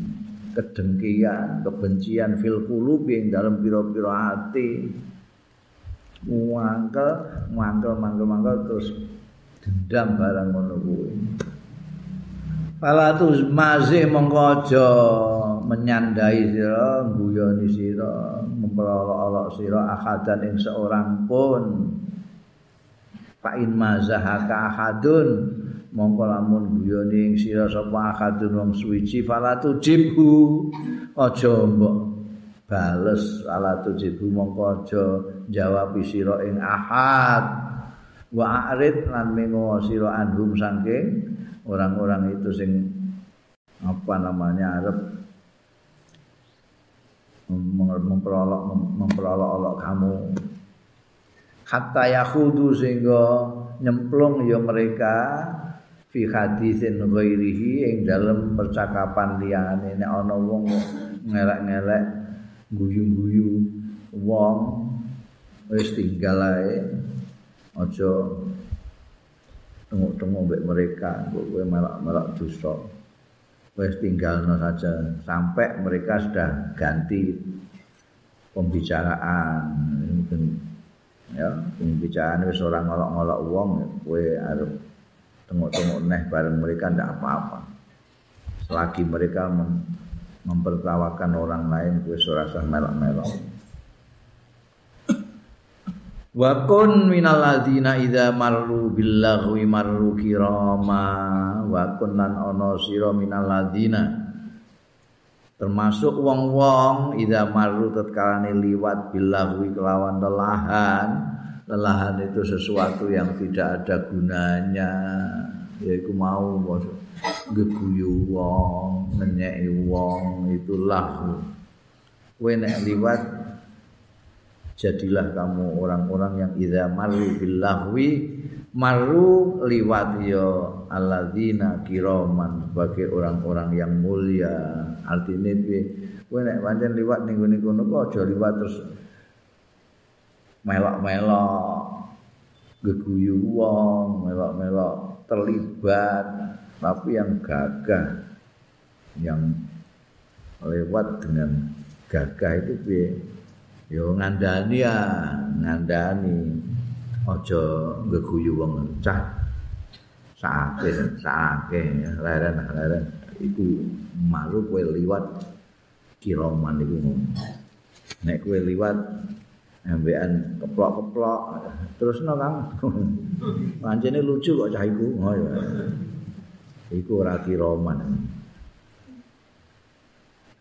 kedengkian kebencian fil qulubi ing dalam pira-pira ati. Mangkel mangkel mangkel mangkel terus dendam barang ngono kuwi. Palatus mazih mengkojo menyandai sira guyoni sira memperolok-olok sira akadan ing seorang pun. Fa'in mazahaka ahadun mongko lamun guyoni ing sira sapa akadun wong suwiji falatu jibhu aja mbok bales falatu jibhu mongko aja jawab sira ing ahad wa arid lan mengo sira anhum saking orang-orang itu sing apa namanya arep memperolok memperolok-olok kamu. Hatta yakhudu sehingga nyemplung ya mereka fi hadisin ghairihi ing dalam percakapan liyane. Nek ana wong ngelek-ngelek guyu-guyu wong wis tinggal ae aja tengok-tengok mbek mereka kowe melak-melak dosa wis tinggalno saja. Sampai mereka sudah ganti pembicaraan. Mungkin ya pembicaraan wis ora ngolok-ngolok wong kowe arep tengok-tengok neh bareng mereka ndak apa-apa. Selagi mereka mem mempertawakan orang lain kowe ora usah melok-melok Wa kun minal ladzina idza marru bil lagwi marru kirama. Wa kun lan ana sira minal ladzina termasuk wong-wong idza marru tatkalane liwat bil lagwi kelawan lelahan. Lelahan itu sesuatu yang tidak ada gunanya. Yaiku mau geguyu wong ngenyeki wong itu lahu kowe nek liwat jadilah kamu orang-orang yang idza maru billahwi maru liwat ya alladzina kiraman sebagai orang-orang yang mulia. Artinya piye? Kowe nek pancen liwat ning ngene kono kok aja liwat terus melok-melok geguyu wong melok-melok terlibat. Tapi yang gagah yang lewat dengan gagah itu piye yo ngandani ya ngandani. Aja ngeguyu wong cah. Sake sake leren leren. Iku maru kowe liwat kiroman iku nek kowe liwat ambekan keplok-keplok. Terus no kang. Pancene lucu kok cah iku. Oh ya iku ora kiroman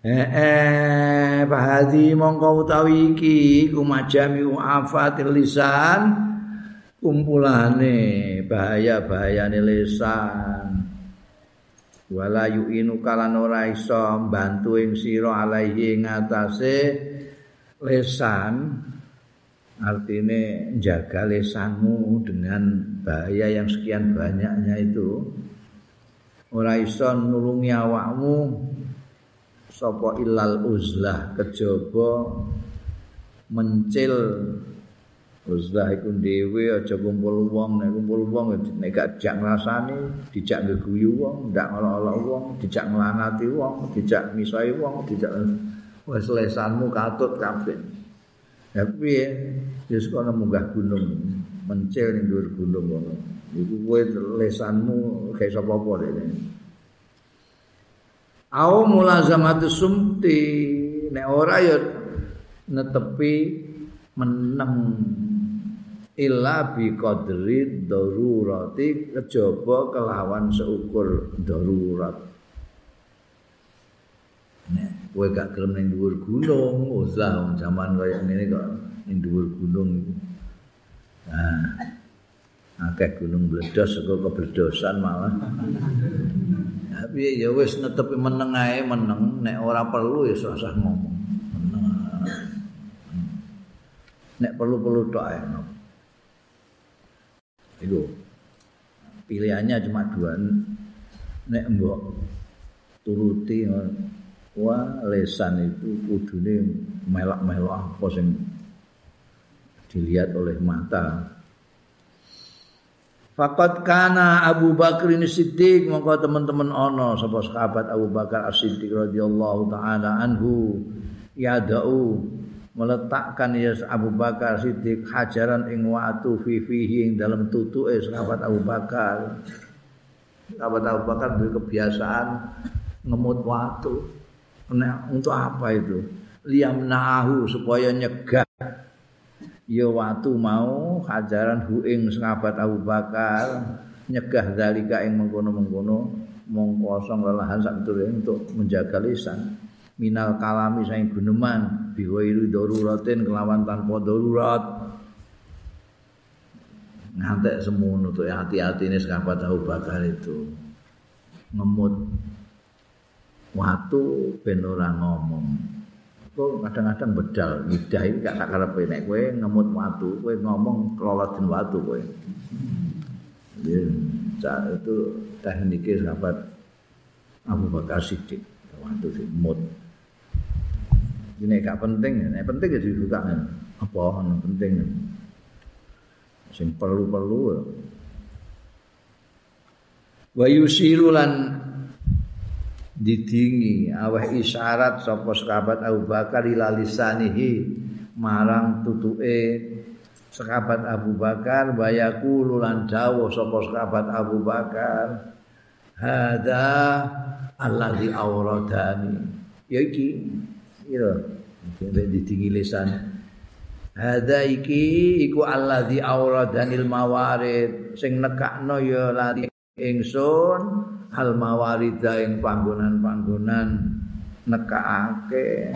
Eh, eh bahadi mongko utawi iki kumajami afatil lisan kumpulane bahaya-bahayane lisan. Wala yu'inu kalan ora iso mbantu ing sira alaihi ngatasé lisan. Artine jaga lisanmu dengan bahaya yang sekian banyaknya itu. Ora iso nulungi awakmu sapa ilal uzlah kejaba mencil. Uzlah iku dhewe aja kumpul wong nek kumpul wong nek gak jak ngrasani dijak ngeguyu wong ndak ngolok-olok wong dijak nglanati wong dijak misai wong dijak wis lesanmu katut kabeh. Ya sekono munggah gunung mencil ning dhuwur gunung ngono iku kowe lesanmu kayak sapa apa dene au mulazamatu sumti nek ora ya netepi meneng. Illa bi qadri darurati kejaba kelawan seukur darurat. Nek kowe gak gelem ning dhuwur gunung usah jaman kaya ngene kok ning dhuwur gunung. Nah akeh gunung bledos kok kebledosan malah Tapi ya wis netepi meneng ae meneng nek ora perlu ya usah ngomong. Nek perlu-perlu tok ae. Itu pilihannya cuma dua. Nek mbok turuti wah lesan itu kudune melak-melok apa sing dilihat oleh mata Fakat kana Abu Bakar ini Siddiq mongko teman-teman ono sapa sahabat Abu Bakar As-Siddiq radhiyallahu taala anhu yadau meletakkan ya Abu Bakar Siddiq hajaran ing watu fi fihi ing dalam tutuke sahabat Abu Bakar. Sahabat Abu Bakar duwe kebiasaan ngemut watu. Untuk apa itu? Liyamnahu supaya nyegah ya watu mau hajaran hu ing sahabat Abu Bakar nyegah dalika ing mengkono-mengkono mong kosong lelahan sak untuk menjaga lisan. Minal kalami saing guneman biwairu daruratin kelawan tanpa darurat. Ngantek semono tuh hati-hati ini sahabat Abu Bakar itu. Ngemut. Watu ben ora ngomong kok kadang-kadang bedal. Lidah iki gak tak karepe nek kowe ngemut watu kowe ngomong keloloten watu kowe. Ya itu tekniknya sahabat Abu Bakar Siddiq. Watu sing mut. Ini gak penting nek penting ya dibuka apa ono penting? Sing perlu-perlu wa yusiru lan didingi. Aweh isyarat sapa sahabat Abu Bakar ila lisanihi marang tutuke sahabat Abu Bakar bayaku lulan dawuh sapa sahabat Abu Bakar hadza allazi auradani ya iki ira didingi lisan. Hada iki iku allazi awradanil mawarid. Sing nekakno ya lari ingsun hal mawarida ing panggonan-panggonan nekakake.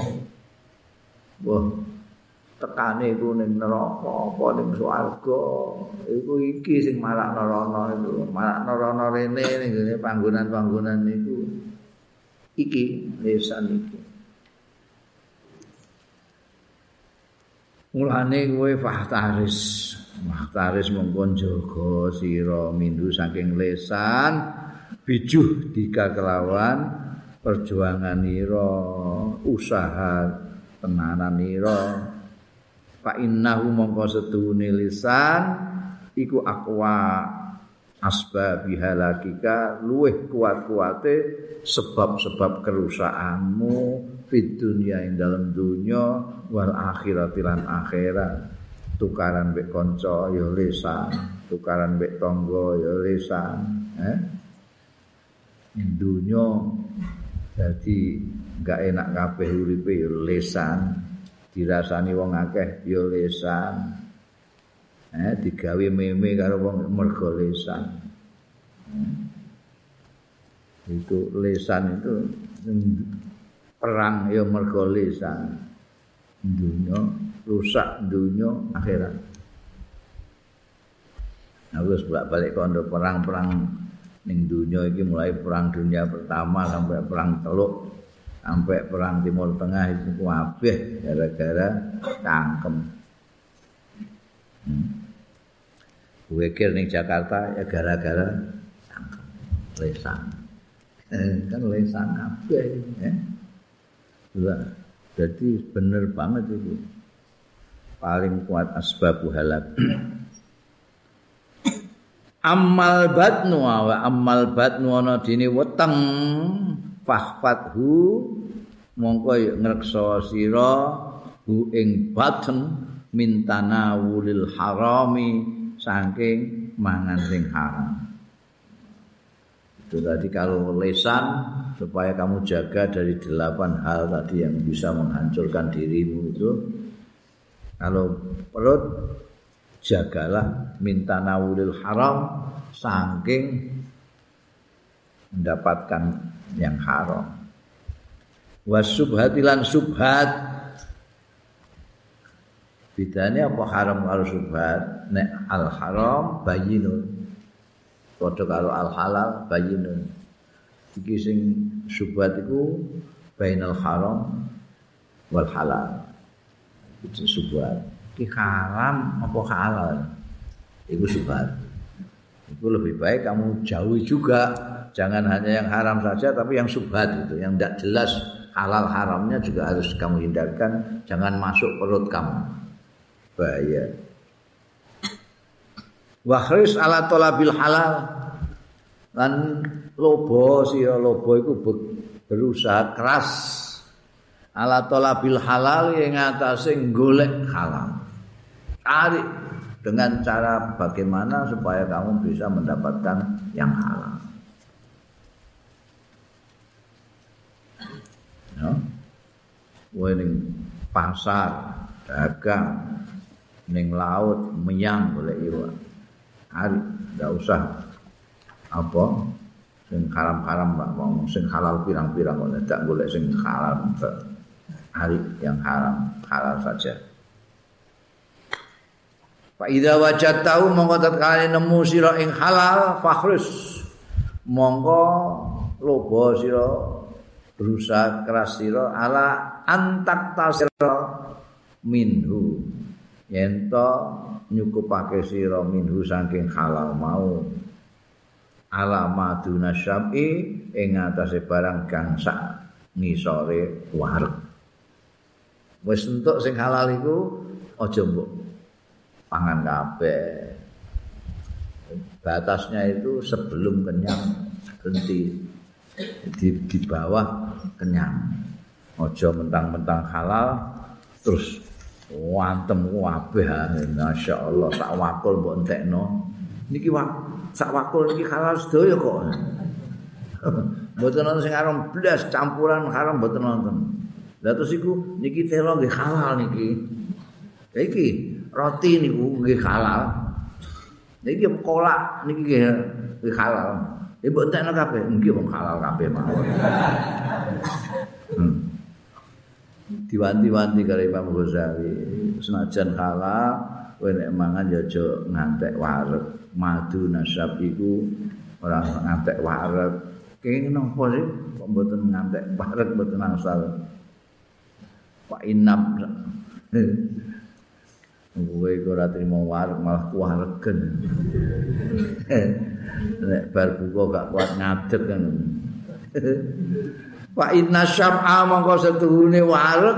Wah, tekane iku ning neraka apa ning swarga. Iku iki sing marak nerana itu, marak nerana rene ning panggonan-panggonan niku. Iki lesan iki. Mulane kowe fahtaris. Fahtaris mongkon jaga sira mindu saking lesan bijuh dika kelawan perjuangan ira usaha tenanan ira. Fa innahu mongko setuhune lisan iku akwa asbab halakika luweh kuat-kuate sebab-sebab kerusakanmu fit dunia ing dalam dunia wal akhirat lan akhirat tukaran mbek kanca ya lisan tukaran mbek tangga ya lisan eh? Dunia jadi enggak enak kabeh uripe ya lisan dirasani wong akeh ya lisan eh? Digawe meme karo wong mergo lesan hmm. itu lesan itu perang ya mergo lesan dunia rusak dunia akhirat harus balik kondo perang-perang ning dunia ini mulai perang dunia pertama sampai perang teluk sampai perang timur tengah itu kabeh gara-gara cangkem hmm. Wekir ning Jakarta ya gara-gara lesan. Eh, kan lesan kabeh ya. Lah, jadi bener banget itu. Paling kuat asbab halak. Amal batnu wa amal batnu ana dene weteng fahfathu mongko ngreksa sira hu ing baten mintana wulil harami saking mangan sing haram. Itu tadi kalau lesan supaya kamu jaga dari delapan hal tadi yang bisa menghancurkan dirimu itu. Kalau perut jagalah minta nawulil haram saking mendapatkan yang haram. Wasubhatilan subhat Bedane apa haram karo subhat? Nek al haram bayinun. Padha karo al halal bayinun. Iki sing subhat iku bainal haram wal halal. Itu subhat. Iki haram apa halal? Iku subhat. Itu lebih baik kamu jauhi juga. Jangan hanya yang haram saja tapi yang subhat itu, yang tidak jelas halal haramnya juga harus kamu hindarkan. Jangan masuk perut kamu. bahaya. Wahris ala tolabil halal lan lobo sih lobo itu berusaha keras ala tolabil halal yang atasnya golek halal. Cari dengan cara bagaimana supaya kamu bisa mendapatkan yang halal. Ya. Wening pasar, dagang, ning laut menyang golek iwak. Hari enggak usah apa sing haram-haram Pak wong sing halal pirang-pirang kok ndak golek sing haram hari yang haram halal saja. Fa idza wajadtahu mongko tatkala nemu sira ing halal fakhrus. Mongko lobo sira berusaha keras sira ala antak tasira minhu. Yen to nyukupake sira minhu saking halal mau. Alamaduna syab'i ing atase barang kang sak ngisore wareg wis entuk sing halal iku aja mbok pangan kabeh. Batasnya itu sebelum kenyang berhenti. Di, di bawah kenyang. Ojo mentang-mentang halal terus wantem kabeh. Masya Allah sak wakul mbok entekno. Niki wak sak wakul niki halal sedaya kok. Mboten nonton sing aran blas campuran haram mboten nonton lah terus iku niki telo nggih halal niki. Iki roti niku nggih halal. Niki kolak niki nggih halal. Ibu entekno kabeh nggih wong halal kabeh mawon. Hmm. diwanti-wanti karo Imam Ghazali. Senajan halal kowe nek mangan ya aja ngantek wareg. Madu nasab iku ora ngantek wareg. Kene napa sih? Kok mboten ngantek wareg mboten asal Pak Inam Kowe kok ora trimo wareg malah kuwaregen nek bar buka gak kuat ngadeg kan. Fa inna syam'a mongko setuhune wareg.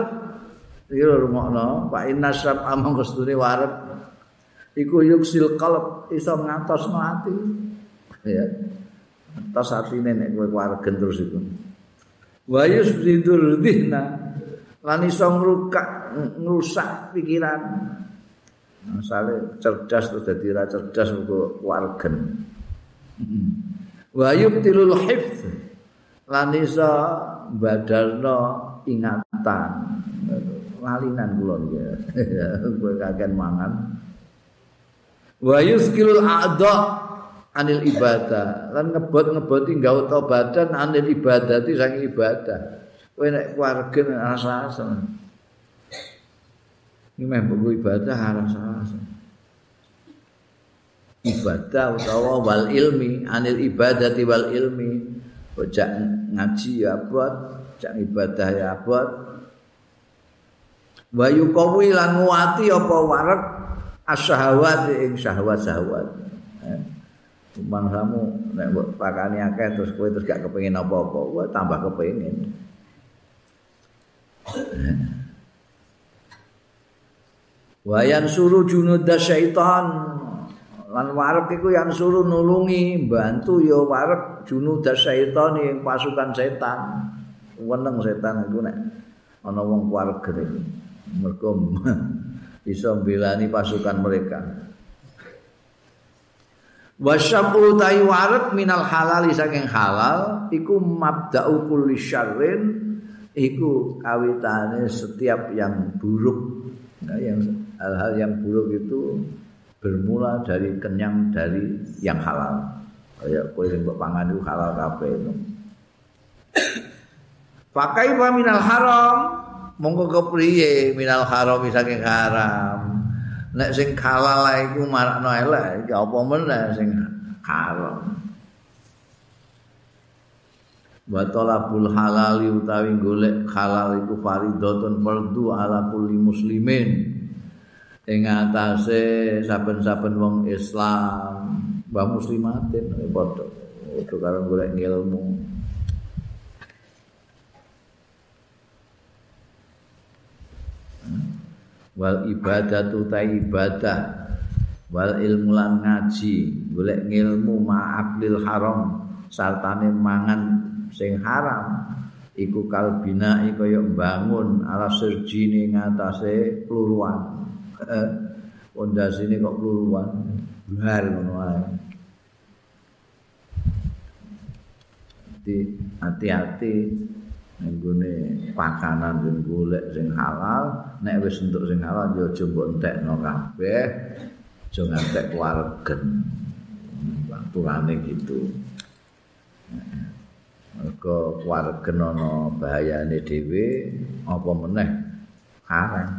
Iki lho rungokno Fa inna syam'a mongko setuhune wareg. Iku yuksil qalb iso ngatos ati ya atas atine nek kowe waregen terus iku. Wa yusbidul dhihna lan iso ngrukak ngrusak pikiran. Masale cerdas terus dadi ra cerdas kok waregen wa yubtilul hifz. Lan iso badalno ingatan. Lalinan kula ya kowe kagen mangan. Wa yuskilul a'dha anil ibadah. Lan ngebot-ngeboti nggawa badan anil ibadah itu saking ibadah kowe nek keluarga rasa-rasa ini meh buku ibadah rasa-rasa ibadah utawa wal ilmi anil ibadati wal ilmi Bocah ngaji ya buat, cak ibadah ya buat. Wayu kawi lan nguati apa warek asyahawat ing syahwat-syahwat. Cuman kamu nek pakani akeh terus kowe terus gak kepengin apa-apa, kowe tambah kepengin. Wayan suruh junud syaitan. Lan warep iku yang suruh nulungi bantu ya warep junud syaitan yang pasukan setan. Weneng setan iku nek ana wong keluarga iki. Mergo bisa mbelani pasukan mereka. Wasyabu ta'i warep minal halal saking halal iku mabda'u kulli syarrin iku kawitane setiap yang buruk nah, yang hal-hal yang buruk itu bermula dari kenyang dari yang halal. Kayak sing mbok pangan iku halal kabeh itu. Pakai minal haram, monggo kepriye minal haram saking haram. Nek sing halal iku marakno elek, iki apa meneh sing haram. Wa talabul halali utawi golek halal iku fardhatun fardhu ala kulli muslimin. ing atase saben-saben wong Islam wa muslimatin padha padha karo golek ilmu wal ibadatu ta ibadah wal ilmu lan ngaji golek ilmu ma'aklil haram sartane mangan sing haram iku kalbina kaya mbangun ala serjine ngatasé pluruan. Pondasine kok kluruan bar ngono ae hati-hati nggone pakanan sing golek sing halal. Nek wis entuk sing halal yo aja mbok entekno kabeh aja ngantek waregen aturane gitu Mergo waregen ana bahayane dhewe apa meneh? Haram.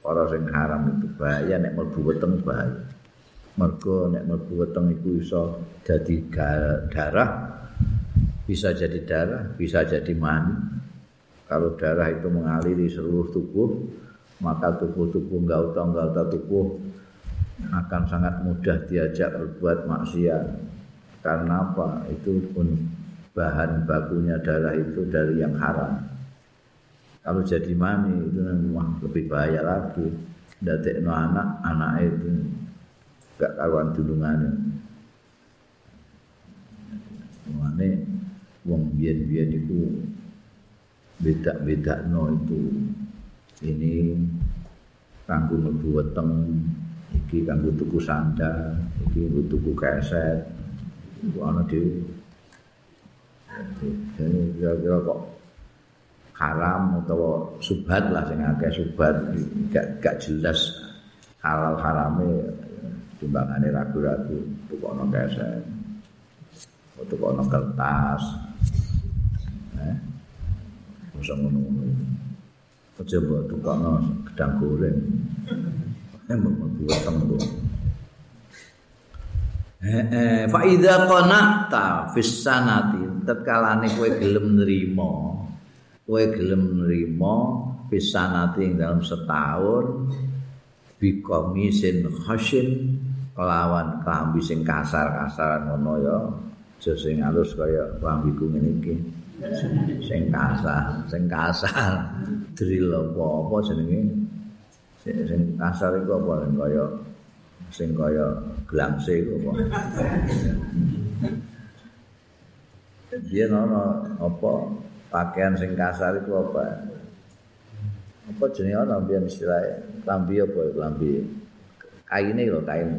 Para sing haram itu bahaya nek mlebu weteng bahaya. Mergo nek mlebu weteng iku iso dadi darah bisa jadi darah bisa jadi mani. Kalau darah itu mengaliri seluruh tubuh maka tubuh-tubuh enggak utang enggak tubuh akan sangat mudah diajak berbuat maksiat. Karena apa? Itu pun bahan bakunya darah itu dari yang haram. Kalau jadi mani itu memang lebih bahaya lagi. Datek no anak anak itu gak karuan dulungannya mani wong biyen-biyen iku beda-beda no itu. Ini kanggo mlebu weteng iki kanggo tuku sandal iki kanggo tuku keset. Ana dhewe kira-kira kok haram atau subhat lah sing akeh subhat gak gak jelas halal harame timbangane ragu-ragu tukono keset tukono kertas eh usah ngono-ngono. Aja mbok tukono gedang goreng. Emang buat tembok Eh, fa idza qanata fis sanati tetkalane kowe gelem nrimo. Kowe gelem nrimo fis sanati ing dalam setahun bi komisin khashin kelawan klambi sing kasar-kasaran ngono ya. Aja sing alus kaya klambiku ngene iki. Sing kasar sing kasar. Drill apa-apa jenenge? Sing kasar iku apa? Kaya sing kaya glangse apa. Dia nono apa pakaian sing kasar iku apa? Apa jenenge ana mbiyen istilah lambi apa lambi kaine lho kain.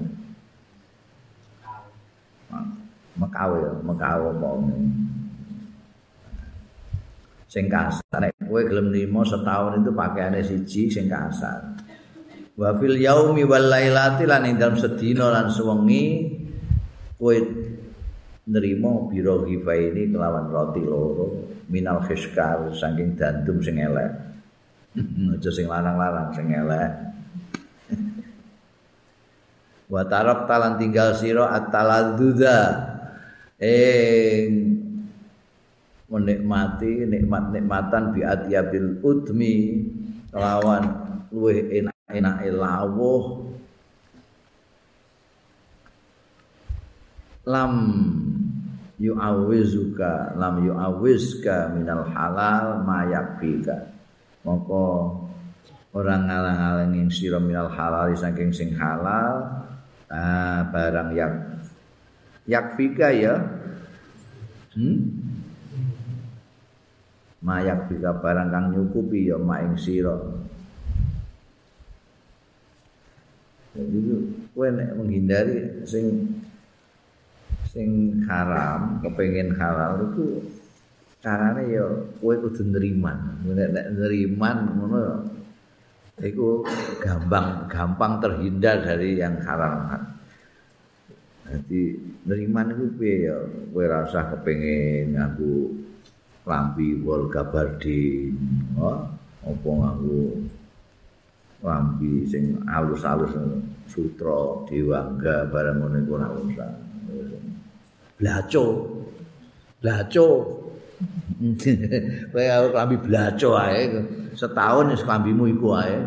Mekawe ya, mekawe apa sing kasar. Nek kowe gelem nimo setahun itu pakaiannya siji sing kasar. wa fil yaumi wal lailati lan ing dalem sedina lan sewengi kowe nrimo biro ini kelawan roti loro minal khiskar saking dandum sing elek. Aja sing lanang-lanang sing elek. Wa tarab talan tinggal sira at-taladzuza ing menikmati nikmat-nikmatan bi atyabil udmi lawan luwih enak enake lawuh lam yu'awizuka lam yu'awizka minal halal mayakfika maka orang ngalang-alang yang sira minal halal saking sing halal ah, barang yak yakfika ya. Hmm? mayakfika barang kang nyukupi ya maing sira. Jadi itu menghindari sing sing haram, kepengin halal itu carane ya kowe kudu neriman. Nek neriman ngono iku gampang gampang terhindar dari yang haram. Jadi neriman itu piye ya kowe rasa kepengin nganggo lambi wol gabardin, oh, apa nganggo lambi sing alus-alus sutra diwangga barang ngono iku ora usah. Blaco. Blaco. Kowe lambi blaco ae setahun wis lambimu iku ae.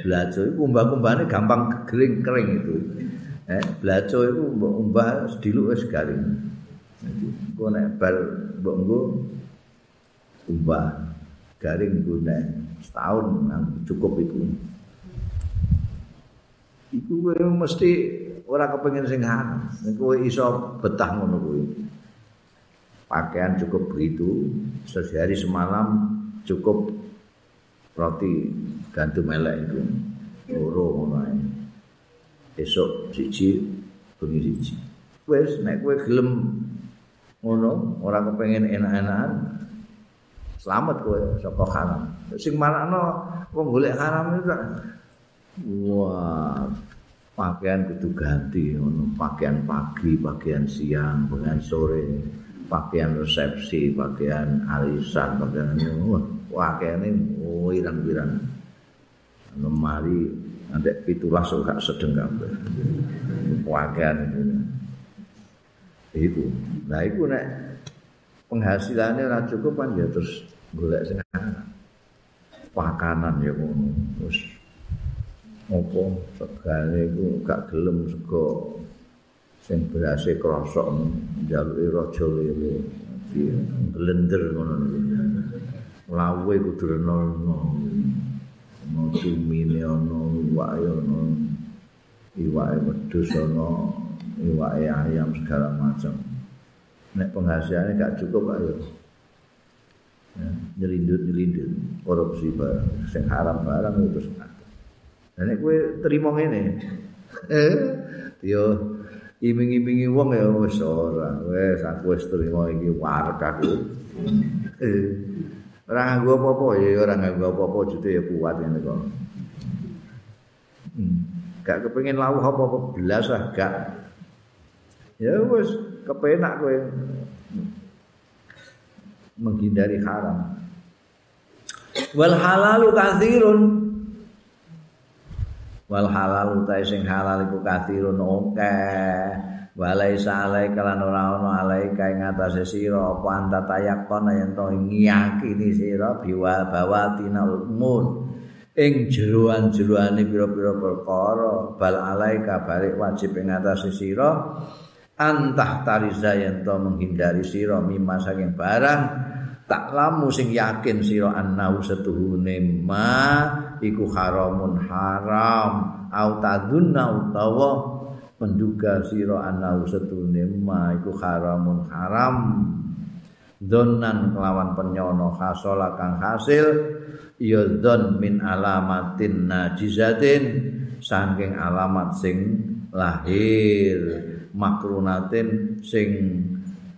Blaco iku umbah-umbahane gampang kering kering itu. Eh, blaco iku mbok umbah sediluk wis garing. Kok nek bar mbok nggo umbah garing gune setahun cukup itu. iku kowe mesti ora kepengin sing haram. Kowe iso betah ngono kuwi. Pakaian cukup begitu, sehari semalam cukup roti gantung melek itu. Loro ngono. Esok siji, bengi siji. Wes nek kowe gelem ngono, ora kepengin enak-enakan, selamat kowe saka haram. Sing manakno wong golek haram itu Wah, pakaian kudu ganti, ono pakaian pagi, pakaian siang, pakaian sore, pakaian resepsi, pakaian arisan, pakaian wah, pakaian ini wirang-wirang. Lemari nanti pitulah suka sedeng kabeh. Pakaian itu. Iku. Nah, iku nek penghasilannya ora cukup kan ya terus golek sing pakanan ya ngono. Terus apa? Segane iku gak gelem sego sing berase krosok njaluke raja lele di blender ngono lawe kudu renono ono cumine ono wae ono iwake wedhus ono iwake ayam segala macam. Nek penghasilannya gak cukup ayo ya, nyelindut nyelindut korupsi barang. Sing haram barang itu sangat nek kue terima ini eh? Yo iming-imingi wong ya wis ora. Wis aku wis terima iki warga aku. Eh. Ora nganggo apa-apa ya ora nganggo apa-apa jute ya kuat ngene kok. Hmm. gak kepengin lawuh apa-apa belas ah gak. Ya wis kepenak kowe. Menghindari haram. Wal halalu kathirun wal halalu ta sing halal iku kathirun akeh walai salai kalan ora ana alai kae ngatasé sira apa anta tayakon yen to ngiyakini sira biwa bawatina umur ing jeroan-jeroane pira-pira perkara bal alai kabalik wajib ing ngatasé sira antah tariza yang to menghindari sira mimma saking barang tak lamu sing yakin sira annau setuhune ma iku haramun haram. Au tadunna utawa menduga sira annau setuhune ma iku haramun haram. Donan kelawan penyono khasola kang hasil. Ya don min alamatin najizatin. Saking alamat sing lahir. Makrunatin sing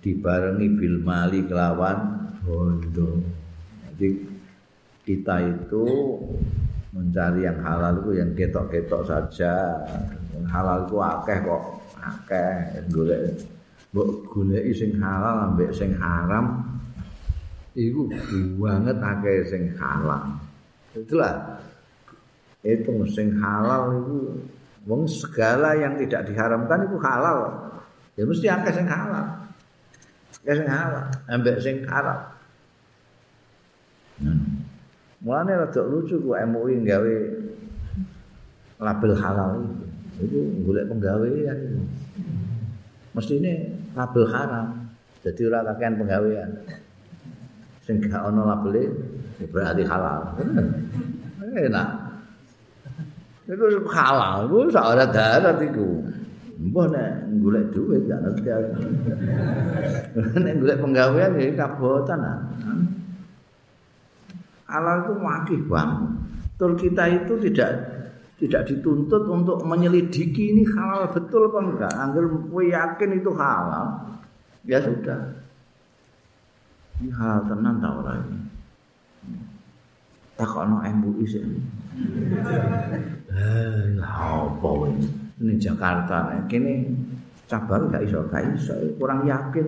dibarengi bil mali kelawan bondo. Jadi kita itu mencari yang halal itu yang ketok-ketok saja. Yang halal itu akeh kok, akeh golek. Mbok goleki sing halal ambek sing haram iku banget akeh sing halal. Itulah itu sing halal itu Wong segala yang tidak diharamkan itu halal. Ya mesti akeh sing halal. Ya sing halal, ambek sing haram. Mulane rada lucu ku MUI gawe label halal itu. Itu golek penggawean itu. Mesti ini label haram. Jadi ora kakean penggawean. Sing gak ana label berarti halal. Enak. Iku halal, iku sak ora darat iku. Mbah nek golek dhuwit gak ngerti aku. nek golek penggawean ya kabotan ah. Halal itu wakih bang. Tur kita itu tidak tidak dituntut untuk menyelidiki ini halal betul apa enggak. Angger kowe yakin itu halal, ya sudah. Ini halal tenan ta ora ini? Takono MUI sih. Eh, apa ini? Ini Jakarta, kini cabang gak iso, gak iso, kurang yakin.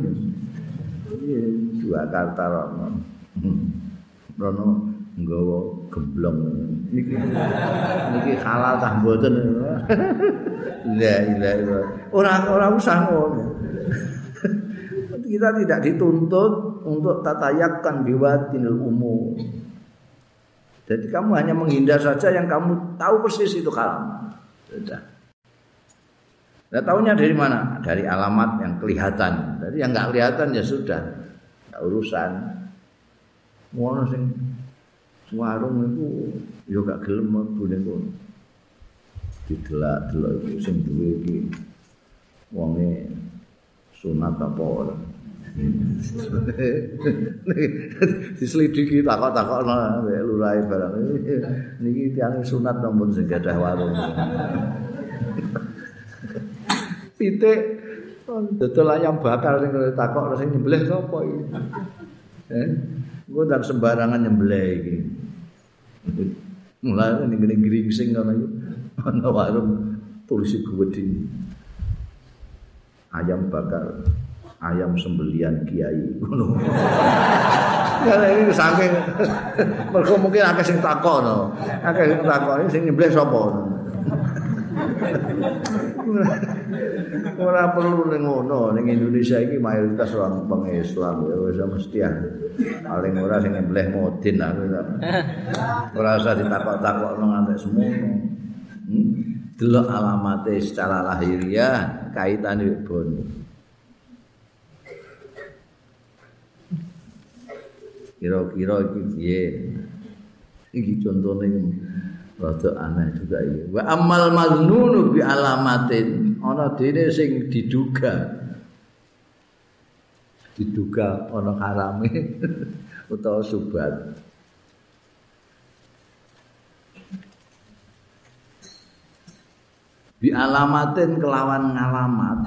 Jakarta, Rono. Rono nggawa gemblong. Niki, niki halal tak mboten. La ilaha illallah. Orang orang usah ngono. Kita tidak dituntut untuk tatayakan biwatinil umum. Jadi kamu hanya menghindar saja yang kamu tahu persis itu haram. Sudah. Nah, tahunya dari mana? Dari alamat yang kelihatan. Jadi yang nggak kelihatan ya sudah. Nggak urusan. Mau sing warung itu yo gak gelem mlebu ning kono. Didelak-delok itu sing duwe iki wonge sunat apa ora. diselidiki takok-takok nek lurahe barang. Niki tiyang sunat nomor sing gadah warung. Pitik. Dodol ayam bakar sing takok sing nyembelih sapa iki? Eh gua ndak sembarangan nyembelih iki mulai ning ngene gringsing ngono iki ana warung tulisi gede ayam bakar ayam sembelian kiai ngono. Ya ini saking mergo mungkin akeh sing takon. Akeh sing takon sing nyembelih sapa. Ora perlu ning ngono ning Indonesia iki mayoritas orang pengislam ya wis mesti ya. Paling ora sing nyembelih modin aku. Ora usah ditakok-takok nang antek semono. Hmm? Delok alamate secara lahiriah kaitane bono. kira-kira iki piye iki contone rada aneh juga iki wa amal maznunu bi alamatin. Ana dene sing diduga. Diduga ana harame utawa subat. Bi alamatin kelawan ngalamat.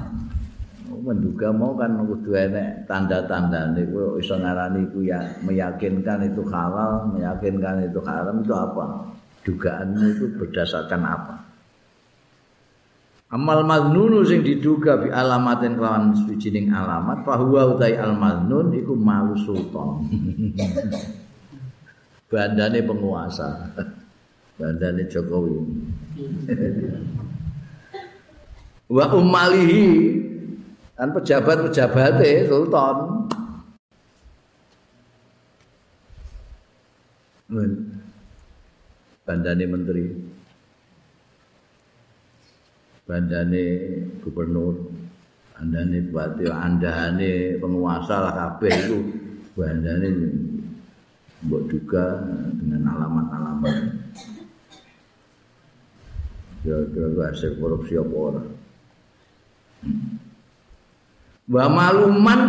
Menduga mau kan kudu enek tanda-tanda niku iso ngarani iku ya meyakinkan itu halal, meyakinkan itu haram itu apa? Dugaanmu itu berdasarkan apa? Amal maznunu sing diduga bi alamatin kelawan suwijining alamat bahwa utai al maznun iku malu sultan. Bandane penguasa. Bandane Jokowi. wa ummalihi kan pejabat-pejabatnya sultan bandane menteri. Bandane gubernur. Andane bupati. Andane penguasa lah kabeh itu bandane mbok juga dengan alamat-alamat. Kira-kira hasil korupsi apa orang Wa maluman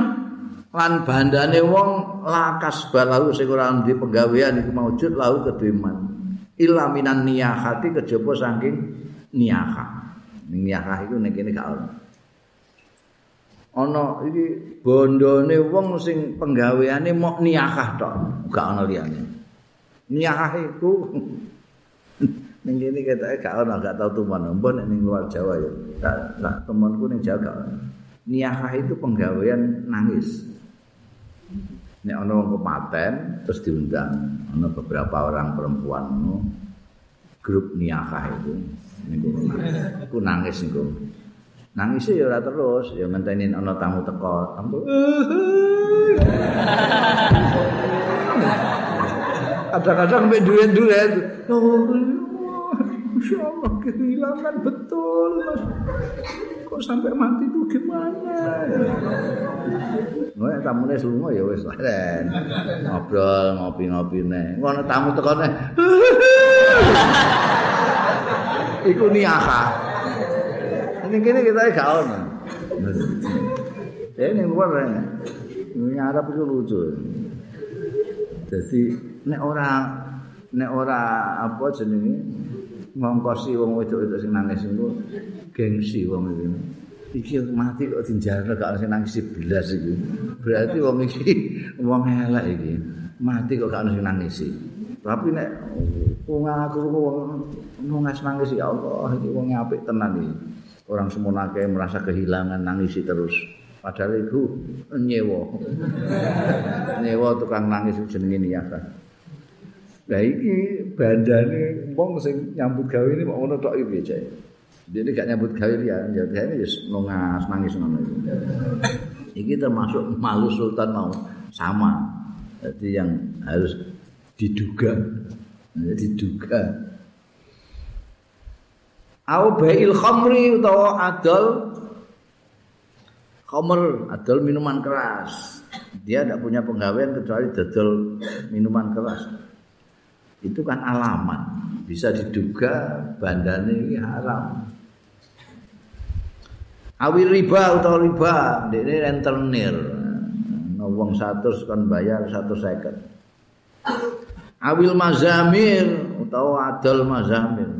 lan bandane wong lakas balau sing ora ndi penggawean iku maujud lau kedeman. Illa minan niyahati kejaba saking niyahah. Ning niyahah iku nek kene gak ono. Ana iki bondone wong sing penggaweane mok niyahah tok, gak ono liyane. Niyahah iku ning kene ketoke gak ono gak tau tuman mbon ning luar Jawa ya tak temanku ning Jawa gak niyahah itu penggawean nangis nek ana wong kepaten terus diundang ana beberapa orang perempuan no, grup niyahah itu niku. Aku nangis niku. Nangis ya ora terus ya ngenteni ana tamu teko tamu kadang-kadang mbek duwe-duwe Masya Allah kehilangan betul mas. Kok sampai mati itu gimana? Nek tamune lunga ya wis leren. Ngobrol ngopi-ngopi ne. Ngono tamu tekone. Iku niaha. Ini kene kita gak ono. Ini luar Ini Arab itu lucu. Jadi nek ora nek ora apa jenenge ngongkosi wong wedok-wedok sing nangis iku gengsi wong iki. Iki mati kok dinjarno gak sing nangis belas iki. Berarti wong iki wong elek iki. Mati kok gak sing nangis. Tapi nek wong aku wong nangis nangis ya Allah iki wong apik tenan iki. Orang semua akeh merasa kehilangan nangis terus. Padahal itu nyewa. nyewa tukang nangis jenenge ya. Lah iki bandane wong sing nyambut gawe ini mau ngono tok iki cek. Dene gak nyambut gawe ya, ya gawe ya nongas nangis ngono iki. Iki termasuk malu sultan mau sama. Jadi yang harus diduga. Ya, diduga. Au ba'il khamri utawa adol khamr, adol minuman keras. Dia tidak punya penggawean kecuali dodol minuman keras. Itu kan alamat. Bisa diduga bandane ini haram. Awi riba atau riba ini rentenir wong satu kan bayar satu second awil mazamir atau adol mazamir.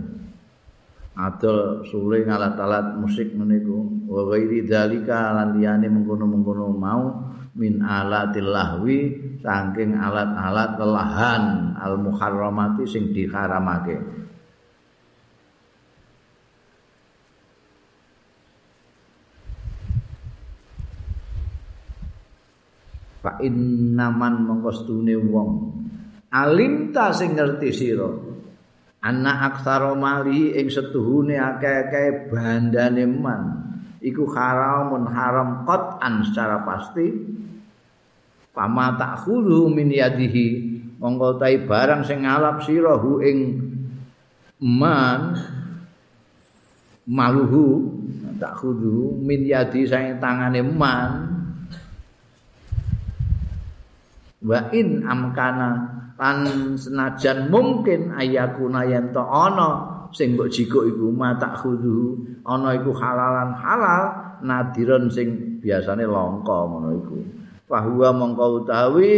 Adol suling alat-alat musik meniku wa ghairi dalika lan liyane mengkono-mengkono mau min alatil lahwi saking alat-alat lelahan al muharramati sing diharamake. Fa innaman mongkostune wong. Alim ta sing ngerti sira. Anak aksara mali ing setuhune akeh-akeh bandane man iku haramun haram qat'an secara pasti. Fama ta'khudhu min yadihi. Monggo barang sing ngalap sirahu ing man maluhu ta'khudhu min yadi sing tangane man. Wa in amkana lan senajan mungkin ayakuna yen ana sing mbok jikuk iku mata khudu. Ana iku halalan halal nadiron sing biasane langka ngono iku. Bahwa mongko utawi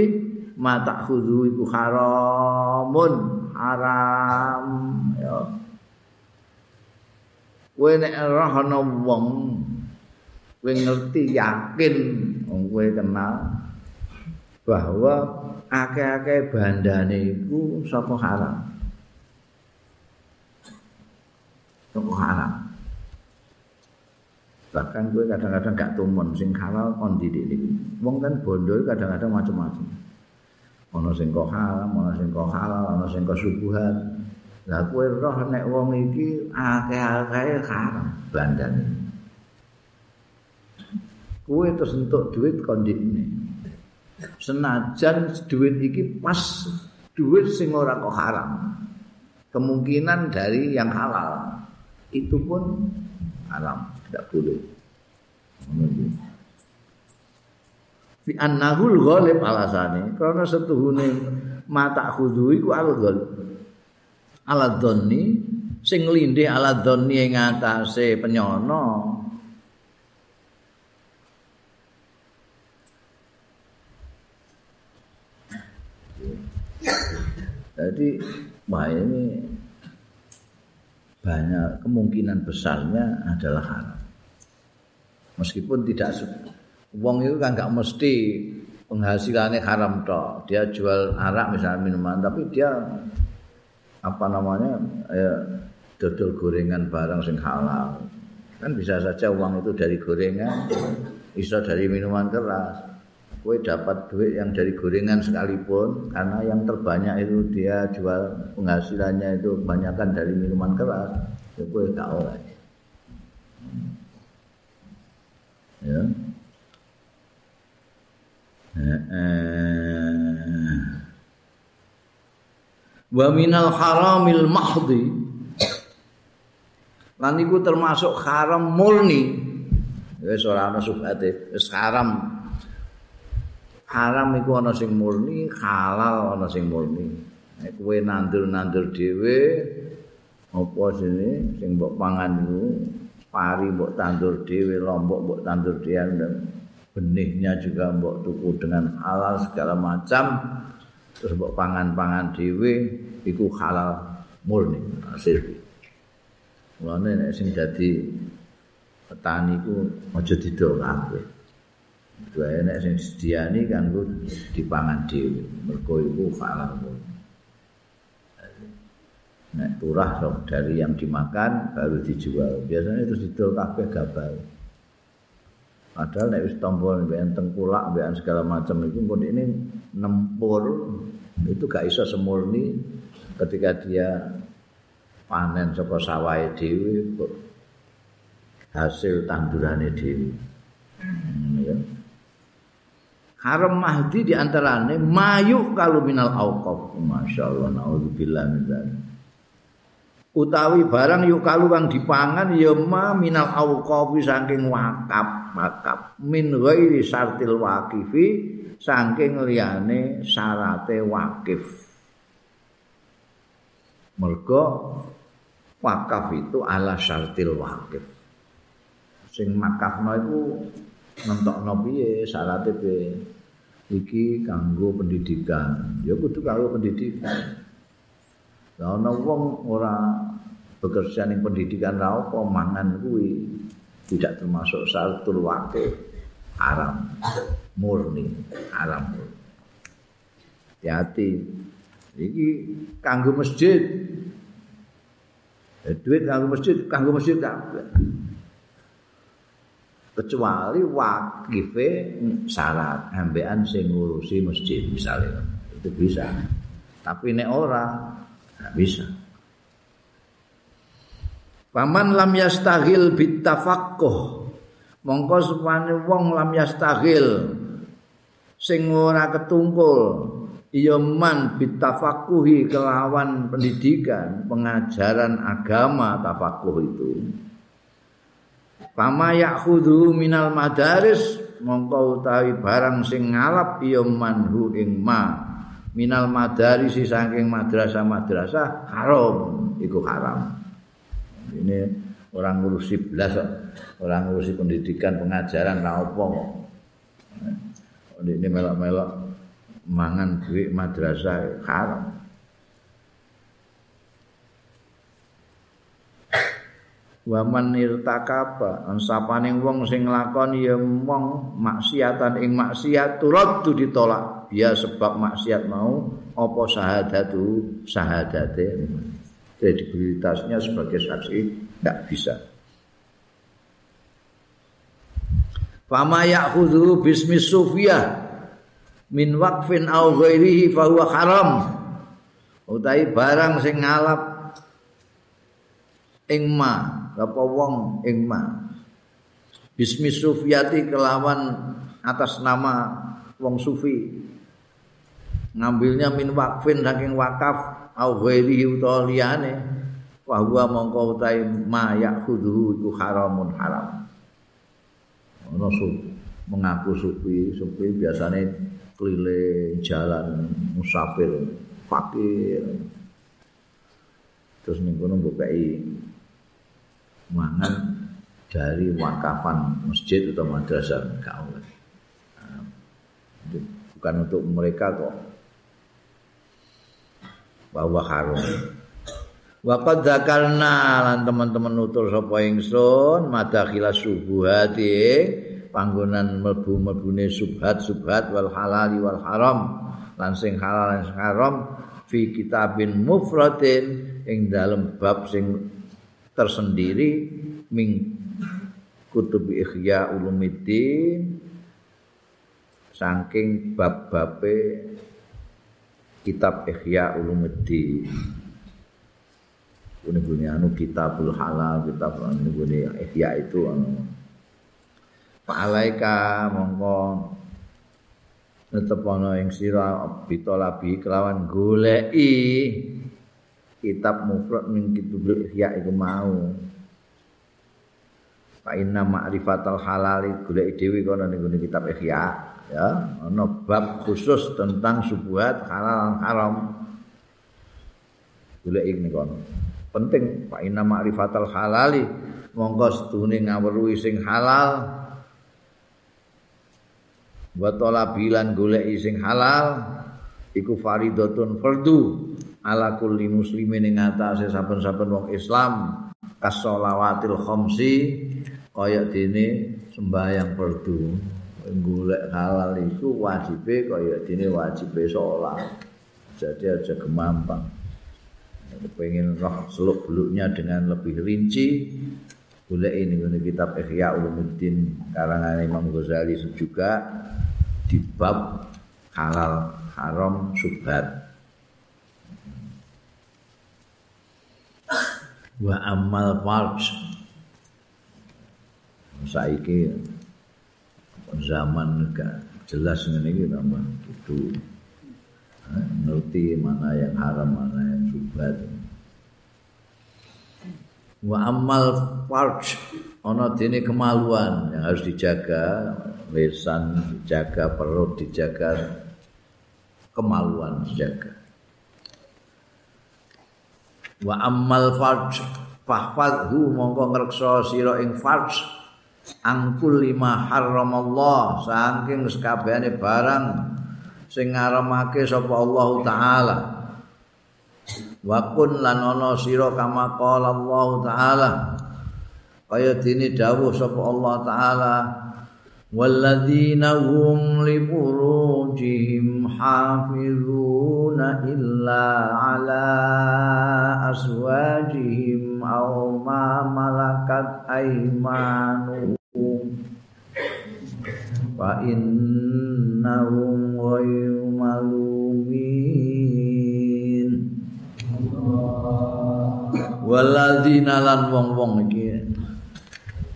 mata khudu iku haramun. Haram. Ya. Kowe nek roh ana wong kowe ngerti yakin wong kowe kenal bahwa akeh-akeh bandane iku saka haram saka haram. Bahkan gue kadang-kadang gak tumen sing halal kon didik ini. Wong kan bondo kadang-kadang macam-macam. Ana sing kok haram ana sing kok halal ana sing kok subuhan. Lah kowe roh nek wong iki akeh-akeh haram bandane kowe terus entuk duit kon ini senajan duit iki pas duit sing ora kok haram. Kemungkinan dari yang halal itu pun haram tidak boleh. Fi annahul ghalib alasane karena setuhune mata khudu iku al ghalib. Ala dhanni sing lindih ala dhanni ing atase penyono. Jadi wah ini banyak kemungkinan besarnya adalah haram. Meskipun tidak uang itu kan nggak mesti penghasilannya haram toh. Dia jual arak misalnya minuman, tapi dia apa namanya ya, dodol gorengan barang sing halal. Kan bisa saja uang itu dari gorengan, bisa dari minuman keras. Kue dapat duit yang dari gorengan sekalipun karena yang terbanyak itu dia jual penghasilannya itu kebanyakan dari minuman keras. Ya kue tak oleh. Ya. Wa minal haramil mahdi Lan iku termasuk haram murni. Wis ora ana subhate, wis haram haram iku ana sing murni, halal ana sing murni. Nek kowe nandur-nandur dhewe apa sini sing mbok pangan iku pari mbok tandur dhewe, lombok mbok tandur dhewe benihnya juga mbok tuku dengan halal segala macam terus mbok pangan-pangan dhewe iku halal murni hasil. Mulane nek sing dadi petani ku aja didol kabeh. Dua enek sing disediani kanggo dipangan dhewe. Mergo iku halal. Nek turah sok dari yang dimakan baru dijual. Biasanya itu didol kabeh gabal. Padahal nek wis tombol mbekan tengkulak mbekan segala macam itu pun ini nempur itu gak iso semurni ketika dia panen saka sawahe dhewe hasil tandurane dhewe. Hmm, ya. Haram mahdi di antarane mayu kalau minal auqaf masyaallah naudzubillah min utawi barang yuk kalau kang dipangan ya ma minal auqaf saking wakaf wakaf. Min ghairi syartil waqifi saking liyane syarate wakif. Mergo wakaf itu ala syartil wakif. Sing makafno iku nentokno piye syarate piye. Iki kanggo pendidikan. Ya kudu kanggo pendidikan. Lah ana wong ora bekerja ning pendidikan ra apa mangan kuwi tidak termasuk syaratul wakil haram murni haram. Hati iki kanggo masjid. Duit kanggo masjid kanggo masjid kabeh kecuali wakife syarat ambean sing ngurusi masjid misalnya. Itu bisa. Tapi nek ora nggak bisa. Paman lam yastaghil bitafaqquh mongko supane wong lam yastaghil sing ora ketungkul iya man bitafaqquhi kelawan pendidikan pengajaran agama tafaqquh itu Pama yakhudhu minal madaris mongko utawi barang sing ngalap ya manhu ing ma minal madaris saking madrasah-madrasah haram iku haram. Ini orang ngurusi belas orang ngurusi pendidikan pengajaran ra apa ini melok-melok mangan duit madrasah haram. Waman irtakaba sapaning wong sing nglakoni ya mong maksiatan ing maksiat turut ditolak. Ya sebab maksiat mau apa syahadatu syahadate. Kredibilitasnya sebagai saksi tidak bisa. Fama ya'khudhu bismi sufiyah min waqfin aw ghairihi fa huwa haram. Utahi barang sing ngalap ing ma apa wong ing ma? Bismi sufiyati kelawan atas nama wong sufi. Ngambilnya min wakfin saking wakaf au utawa liyane. Wa huwa mongko utahe ma yakhudhu iku haramun haram. Ono mengaku sufi. Sufi biasanya keliling jalan musafir fakir. Terus ning kono mbok mangan dari wakafan masjid atau madrasah enggak nah, bukan untuk mereka kok. Bahwa harum. Waqad dzakarna lan teman-teman nutur sapa ingsun madakhila subuhati panggonan mlebu-mlebune subhat subhat wal halali wal haram lan sing halal lan sing haram fi kitabin mufradin ing dalem bab sing tersendiri ming kutub ikhya ulumiddin saking bab-babe kitab ikhya ulumuddin Gune-gune anu kitabul halal, kitab anu gune ikhya itu anu. Fa'alaika mongko tetep ana ing sira bitolabi kelawan goleki kitab mufrad min kitabul ihya iku mau. Fa inna ma'rifatal halal golek dhewe kono ning kitab ihya ya. Ana bab khusus tentang subuhat halal haram. Golek iki kono. Penting fa inna ma'rifatal halali monggo sedune ngawruhi sing halal. Wa talabilan golek sing halal iku faridatun fardu ala kulli muslimin ing atase saben-saben wong Islam kasolawatil khamsi kaya dene sembahyang fardu golek halal itu wajib kaya dene wajib salat jadi aja gemampang pengen roh seluk beluknya dengan lebih rinci. Boleh ini ini kitab Ihya Ulumuddin karangan Imam Ghazali juga di bab halal haram subhat wa amal farj saiki zaman gak jelas ngene iki tambah itu ngerti mana yang haram mana yang subhat wa amal farj ana dene kemaluan yang harus dijaga lisan dijaga perut dijaga kemaluan dijaga wa ammal farj. Fahfadhu mongko ngreksa sira ing farj. Angkul lima haramallah saking sekabehane barang sing ngaramake sapa Allah taala. Wa kun lan ana sira kama qala Allah taala. Kaya dene dawuh sapa Allah taala والذين هم لفروجهم حافظون إلا على أزواجهم أو ما ملكت أيمانهم فإنهم غير ملومين والذين لن wong wong iki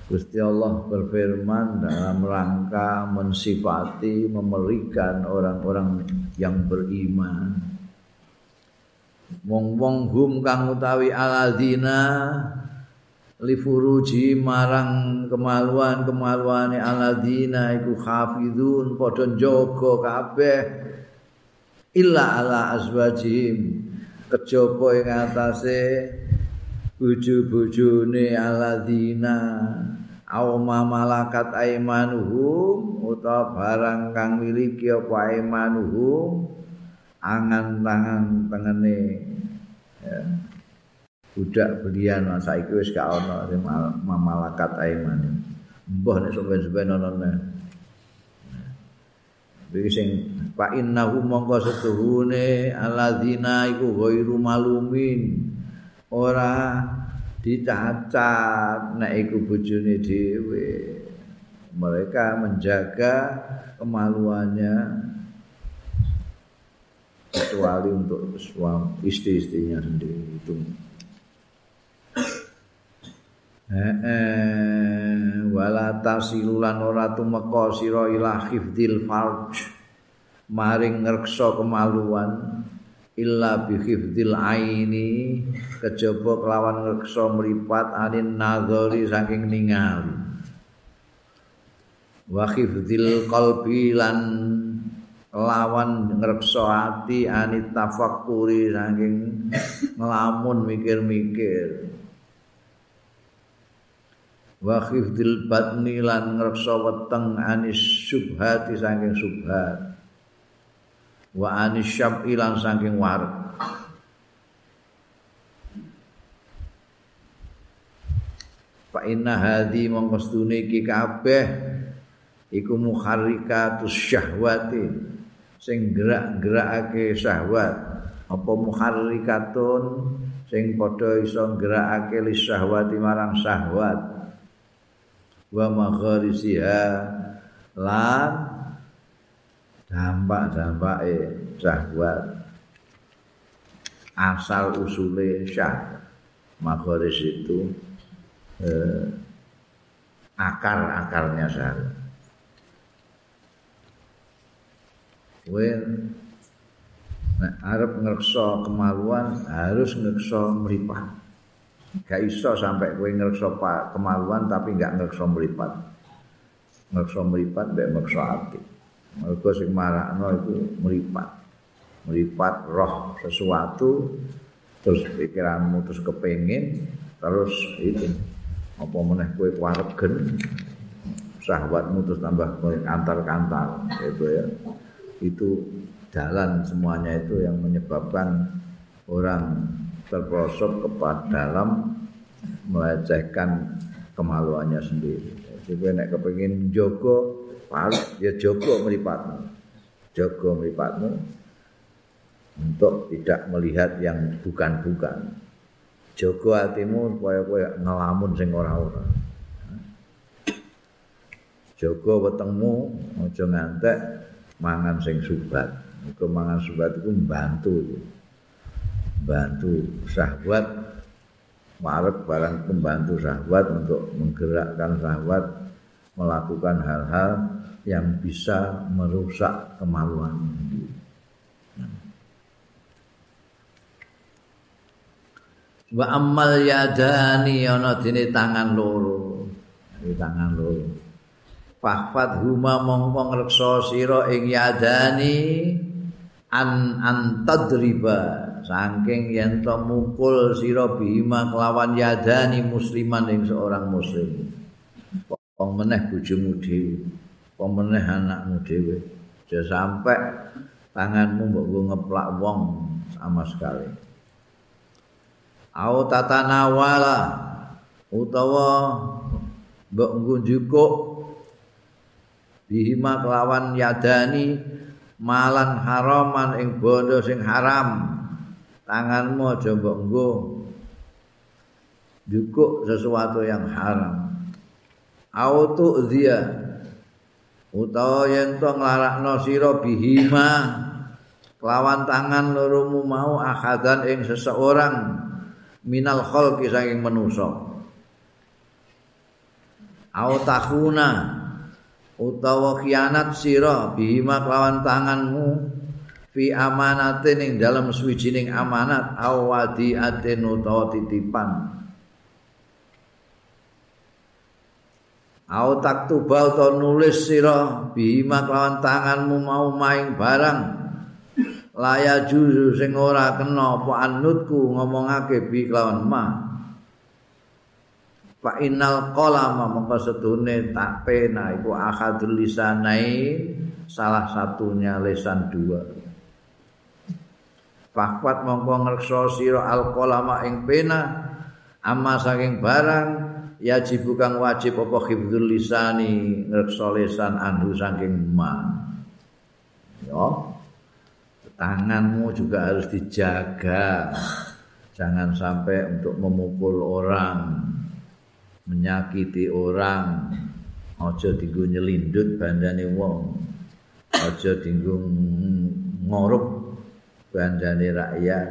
Gusti Allah berfirman dalam rangka mensifati memerikan orang-orang yang beriman. Wong-wong hum kang utawi aladina li furuji marang kemaluan-kemaluane aladina iku hafizun padha jaga kabeh illa ala azwajim kejaba ing atase bojo-bojone aladina. Au malakat aimanuhum utawa barang kang miliki apa aimanuhum angan tangan tengene. Ya. budak belian saiki wis gak ana malakat aiman mbah nek sampeyan-sampeyan ana Iki sing fa innahu mongko setuhune alladzina iku ghairu malumin ora dicacat. Nek iku bojone dhewe mereka menjaga kemaluannya. Kecuali untuk suami istri-istrinya sendiri itu. Eh wala tasilulan ora tumeka sira ila hifdzil farj. Maring ngreksa kemaluan illa bi hifdzil aini kejaba kelawan ngreksa mripat anin nazari saking ningali. Wa hifdzil qalbi lan lawan ngreksa ati anit tafakkuri saking ngelamun mikir-mikir. Wa khifdil batni lan ngreksa weteng anis subhati saking subhat wa anis syab'i lan saking wareg fa inna hadhi mongkostune iki kabeh iku muharrikatus syahwati sing gerak-gerakake syahwat. Apa muharrikatun sing padha iso gerakake li syahwati marang syahwat. Wa magharisiha lan dampak-dampake syahwat asal usule syah magharis itu eh, akar-akarnya syahwat kowe nek arep ngreksa kemaluan harus ngreksa mripat gak iso sampai kowe ngrekso kemaluan tapi gak ngrekso mripat. Ngrekso mripat mbek ngrekso ati. Mergo sing marakno itu mripat. Mripat roh sesuatu terus pikiranmu terus kepengin terus itu apa meneh kowe kuarep gen syahwatmu terus tambah antar-kantar itu ya. Itu jalan semuanya itu yang menyebabkan orang terprosok kepada dalam melecehkan kemaluannya sendiri. Jadi nek kepengin jogo, ya jogo meripatmu. Jogo meripatmu untuk tidak melihat yang bukan-bukan. Jogo hatimu supaya kowe ngelamun sing ora-ora. Jogo wetengmu aja ngantek mangan sing subat. Iku mangan subat iku mbantu. Bantu syahwat marek barang pembantu syahwat untuk menggerakkan syahwat melakukan hal-hal yang bisa merusak kemaluan wa amal yadani ana dene tangan loro. Tangan loro. Fahfat huma mongko ngreksa sira ing yadani an antadriba saking yen to mukul sira bima kelawan yadani musliman ing seorang muslim. Wong meneh bojomu dhewe meneh anakmu dhewe. Aja sampe tanganmu mbok ngeplak wong sama sekali. Au tatanawala utawa mbok ngunjukuk bima kelawan yadani malan haraman ing bondo sing haram. Tanganmu aja mbok nggo sesuatu yang haram. Autu dia utawa yen to nglarakno sira bihima kelawan tangan loromu mau akhadan ing seseorang minal khalqi saking manusa. Autahuna utawa khianat sira bihima kelawan tanganmu fi amanatin ing dalam suwijining amanat awadi atin utawa titipan Au taktuba utawa nulis sira bima kelawan tanganmu mau maing barang. Laya juzu sing ora kena apa anutku ngomongake bi kelawan ma. Fa innal qalama mongko sedune tak pena iku ahadul lisanai salah satunya lesan dua. Fakwat mongko ngreksa sira alqalama ing pena amma saking barang yajib kang wajib apa hifdzul lisani ngreksa lisan anhu saking ma. Yo tanganmu juga harus dijaga. Jangan sampai untuk memukul orang menyakiti orang. Aja dinggo nyelindut bandane wong. Aja dinggo ngorup bandane rakyat.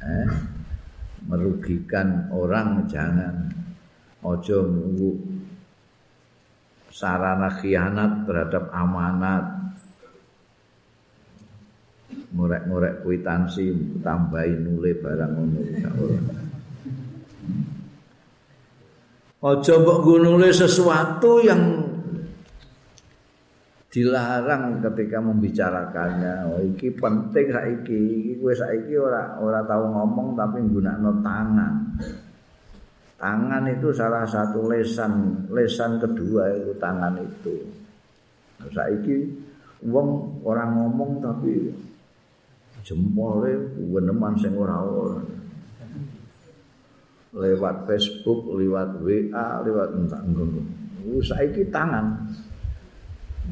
Eh, merugikan orang jangan. Ojo sarana khianat terhadap amanat. Murek-murek kuitansi tambahin nule barang ngono Ojo mbok nule sesuatu yang dilarang ketika membicarakannya. Oh, iki penting saiki. Iki kowe saiki ora ora tahu ngomong tapi nggunakno tangan. Tangan itu salah satu lesan, lesan kedua itu tangan itu. Saiki wong orang ngomong tapi jempolnya weneman sing ora ora. Lewat Facebook, lewat WA, lewat entah ngono. Saiki tangan.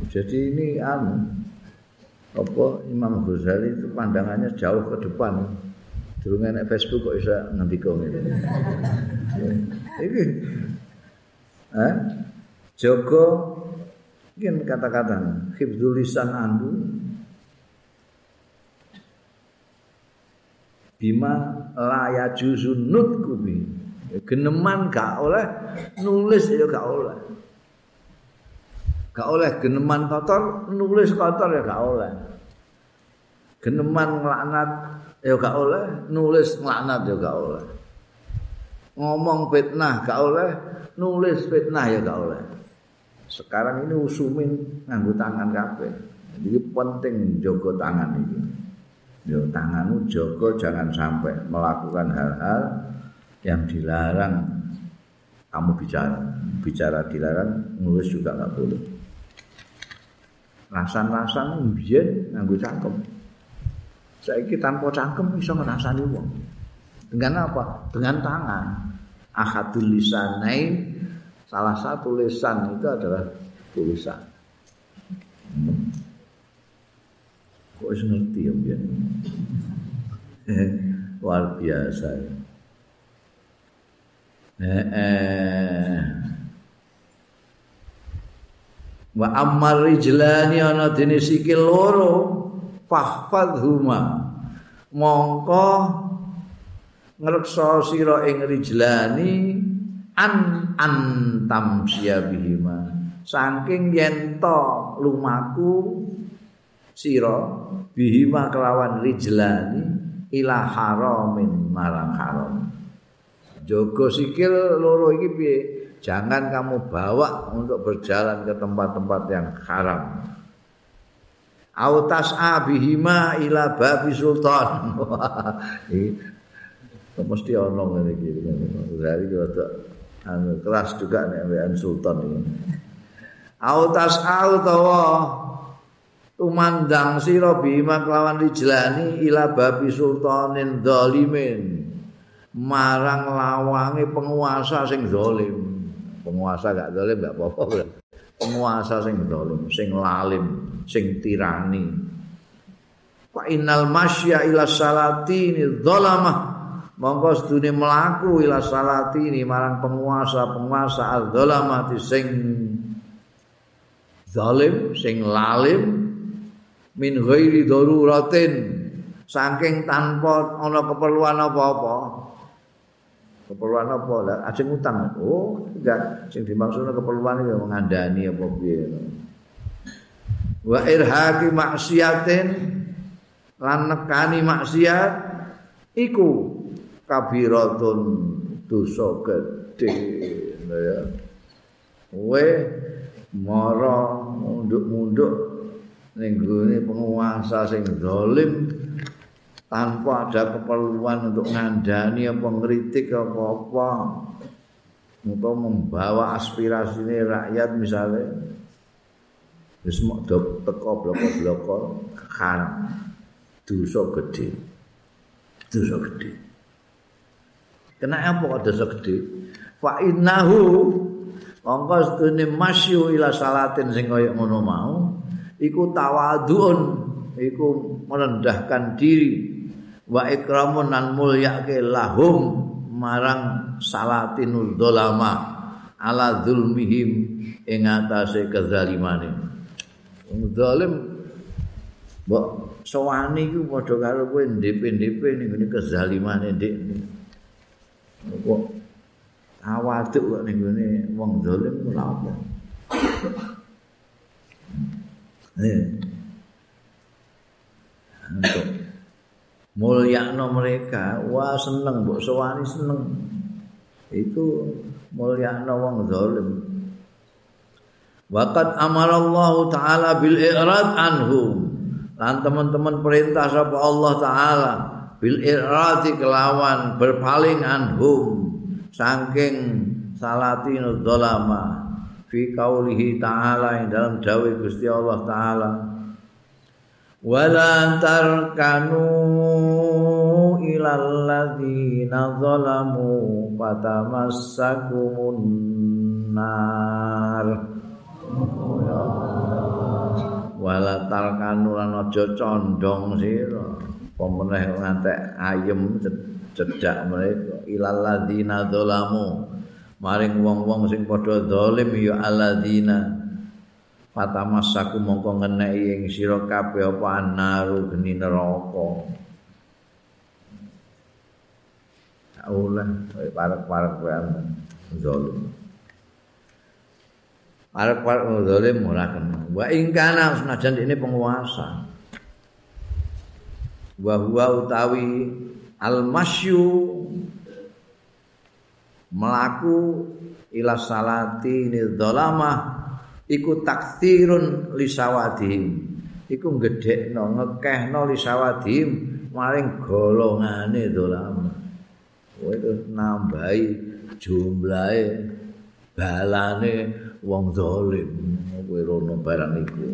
Jadi ini anu apa Imam Ghazali itu pandangannya jauh ke depan. Dulu ngenek Facebook kok bisa ngendika ngene. Iki. Eh Joko mungkin kata-kata hifdzul lisan andu. Bima la juzun nutku bi. Geneman gak oleh nulis ya gak oleh gak oleh geneman kotor nulis kotor ya gak oleh. Geneman ngelaknat ya gak oleh. Nulis ngelaknat ya gak oleh. Ngomong fitnah gak oleh. Nulis fitnah ya gak oleh. Sekarang ini usumin nganggo tangan kabeh. Jadi penting jogo tangan ini. Yo tanganmu jogo jangan sampai melakukan hal-hal yang dilarang. Kamu bicara bicara dilarang nulis juga nggak boleh rasan-rasan mbiyen nganggo cangkem. Saiki tanpa cangkem iso ngrasani wong. Dengan apa? Dengan tangan. Ahadul lisanain salah satu lisan itu adalah tulisan. Hmm. Kok iso ngerti ya mbiyen? Luar biasa. Eh, eh. Wa ammar rijlani ana dene sikil loro fahfadhuma. Mongko ngreksa sira ing rijlani an antam bihima saking yen to lumaku sira bihima kelawan rijlani ila haramin marang haram. Jogo sikil loro iki piye jangan kamu bawa untuk berjalan ke tempat-tempat yang haram. Autas abihima ila babi sultan. Mesti ono ngene iki. Dari kota anu keras juga nek wean sultan ini. Autas autawa tumandang sira bima kelawan dijlani ila babi sultanin zalimin marang lawange penguasa sing zalim. Penguasa gak zalim gak apa-apa penguasa sing zalim sing lalim sing tirani. Fa innal masya ila salati ni zalamah monggo sedune mlaku ila salati ni marang penguasa penguasa al-zalamati sing zalim sing lalim. Min ghairi daruratin. Saking tanpa ana keperluan apa-apa keperluan apa? Lah aja ngutang oh enggak. Sing dimaksudnya keperluan itu mengandani apa piye? Wa irhaqi maksiatin lan nekani maksiat iku kabiratun dosa gedhe ya. We mara munduk-munduk ning penguasa sing zalim tanpa ada keperluan untuk ngandani apa ngeritik apa apa atau membawa aspirasi ini rakyat misalnya? Wis mok teko bloko-bloko kan dosa gede. Dosa gede. Kenapa kok dosa gede? Fa innahu mongko sedune masyu ila salatin sing kaya ngono mau iku tawadhuun iku merendahkan diri wa ikramun nan mulyake lahum marang salatinul dolama ala zulmihim ing atase kezalimane. Zalim mbok sowani iku padha karo kowe ndep-ndep ning ngene kezalimane ndik kok awaduk kok ning ngene wong zalim ora apa. Eh. Mulyakno mereka wah seneng mbok sowani seneng. Itu mulyakno wong zalim. Waqat amarallahu taala bil i'rad anhum lan teman-teman perintah sapa Allah taala bil i'radi kelawan berpaling anhum. Saking salatin dzalama fi qaulihi taala dalam dawuh Gusti Allah taala wala tarkanu ilal ladzina zalamu fatamassakumun nar. Wala tarkanu lan aja condong sira. Pemeneh ngantek ayem cedak mereka? Ilal ladzina zalamu. Maring wong-wong sing padha zalim ya alladzina fatamassaku mongko ngeneki ing sira kabeh apa anaru geni neraka Aulah, parek-parek wae zalim. Parek-parek zalim ora kena. Wa ing kana senajan ini penguasa. Wa huwa utawi al-masyu melaku ila salati ni dhalamah iku taktirun lisawadihim. Iku gedhekno ngekehno lisawadihim maring golongane dolam kowe nambahi jumlahe balane wong zalim kowe rono barang iku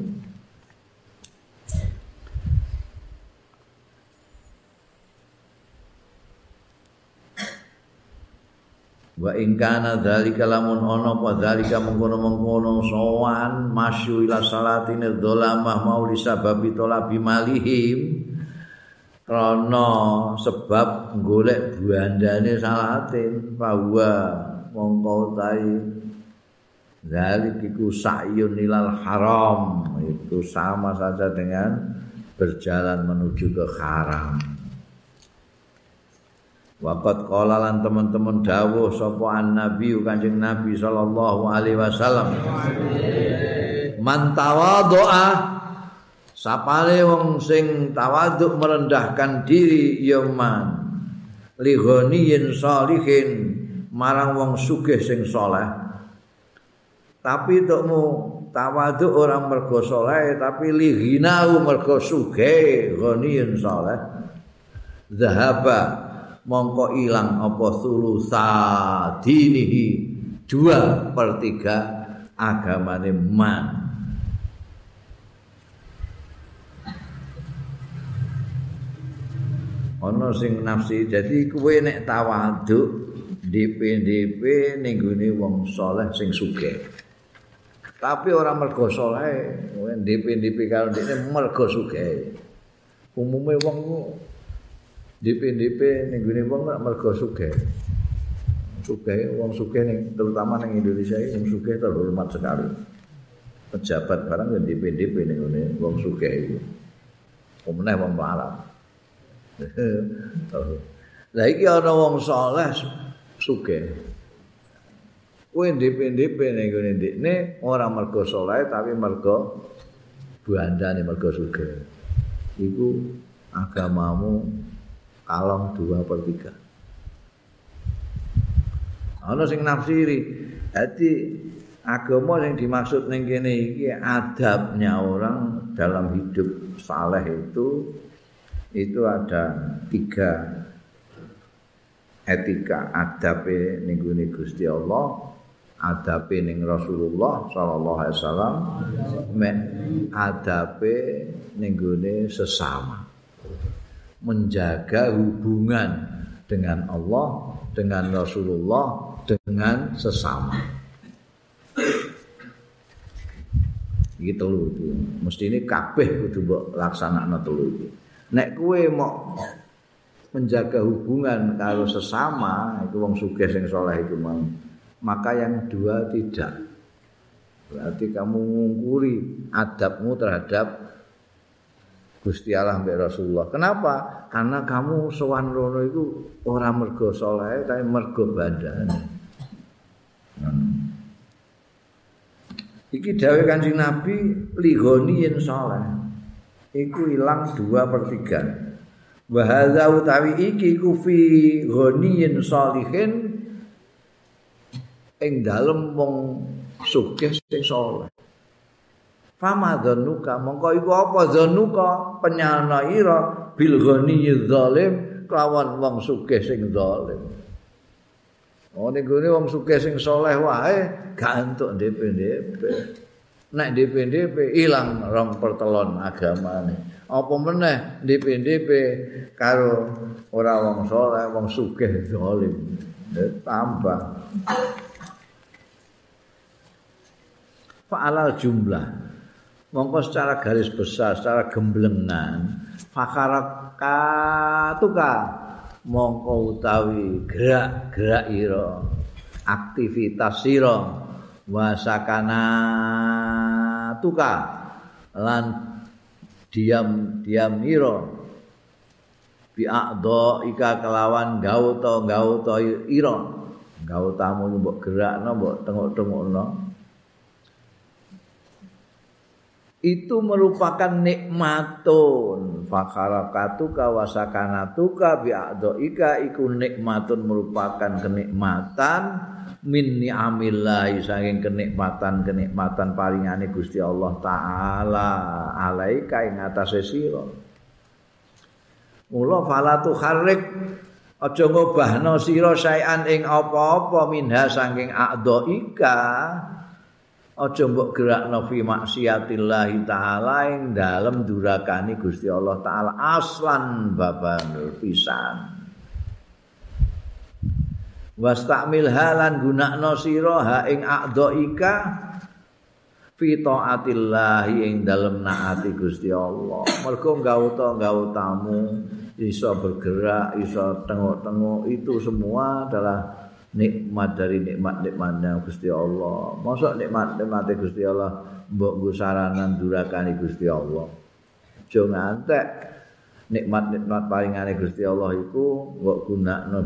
wa in kana dzalika lamun ana apa dzalika mengkono-mengkono sowan masyu ila salatin dzalamah mau disababi talabi malihim. Krana sebab golek buandane salatin bahwa mongko tai dzalik iku sa'yun ilal haram itu sama saja dengan berjalan menuju ke haram Waqat qala lan teman-teman dawuh sapa an-nabi Kanjeng Nabi sallallahu alaihi wasallam. Man tawadhu'a sapale wong sing tawadhu merendahkan diri ya man. Li ghaniyin salihin marang wong sugih sing saleh. Tapi tukmu tawadhu orang mergo saleh tapi li ghinahu mergo sugih ghaniyin saleh. Zahaba mongko ilang apa sulusa dinihi dua per tiga agamane man. Ana sing nafsi jadi kuwe nek tawaduk DP-DP ning wong saleh sing sugih. Tapi orang mergo saleh DP-DP kalau dene mergo sugih. Umume wong DP-DP ning gone wong mergo sugih. Sugih wong sugih ning terutama ning Indonesia iki wong sugih terhormat sekali. Pejabat barang ya DP-DP ning gone wong sugih iki. Pemenang wong marah. Lah iki ana wong saleh sugih. Kowe DP-DP ning gone ndekne ora mergo saleh tapi mergo buandane mergo sugih. Iku agamamu kalong dua per tiga. Ana sing nafsiri, jadi agama yang dimaksud ning kene iki adabnya orang dalam hidup saleh itu itu ada tiga etika adabe ning Gusti Allah adabe ning Rasulullah sallallahu alaihi wasallam adabe ning sesama menjaga hubungan dengan Allah dengan Rasulullah dengan sesama. Gitu lho mesti ini kabeh kudu mbok laksanakno telu iki. Nek kowe mau menjaga hubungan karo sesama itu wong sugih sing saleh itu mau maka yang dua tidak. Berarti kamu mengungkuri adabmu terhadap Gusti Allah mbek Rasulullah. Kenapa? Karena kamu sowan rono itu ora mergo saleh tapi mergo badan. Hmm. Iki dawuh Kanjeng Nabi ligoni yen saleh. Iku ilang 2 per 3. Wa hadza utawi iki ku fi ghaniyin salihin ing dalem wong sugih sing saleh. Fama dzanuka mongko iku apa dzanuka penyana ira bil ghaniyyi zalim kelawan wong sugih sing zalim. Oh ning gone wong sugih sing saleh wae gak entuk DP-DP. Nek DP-DP ilang rong pertelon agamane. Apa meneh DP-DP karo ora wong saleh, wong sugih zalim. Tambah. fa'alal jumlah mongko secara garis besar secara gemblengan fakarakatuka mongko utawi gerak-gerak ira aktivitas sira wasakana tuka lan diam-diam ira. Bi'adha ika kelawan gauta gauta ira. Gautamu mbok gerakno mbok tengok-tengokno itu merupakan nikmatun. Fakharakatu kawasakanatu ka bi'adhoika. Iku nikmatun merupakan kenikmatan. Min ni'amillahi saking kenikmatan kenikmatan paringane Gusti Allah taala. Alaika ing atase sira. Mula fala tukharrik. Aja ngobahno sira saean ing apa-apa minha saking a'dhaika aja mbok gerakno fi maksiatillah taala ing dalem durakani Gusti Allah taala. Aslan baban pisan. Wastamil halan gunakno sira ha ing a'dhaika fi taatillah ing dalem naati Gusti Allah. Mergo gauta gautamu iso bergerak iso tengok-tengok itu semua adalah nikmat dari nikmat-nikmatnya Gusti Allah. Masa nikmat-nikmat Gusti Allah mbok nggo saranan durakane Gusti Allah. Aja ngantek nikmat-nikmat paringane Gusti Allah iku mbok gunakno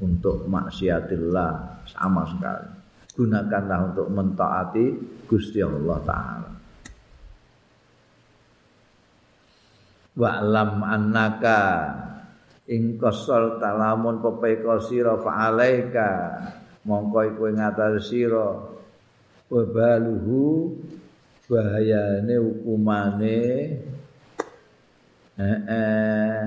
untuk maksiatillah sama sekali. Gunakanlah untuk mentaati Gusti Allah taala. Wa'lam annaka ing kosol talamun pepeka sira fa'alaika mongko iku ing sira. Wabaluhu bahayane hukumane eh,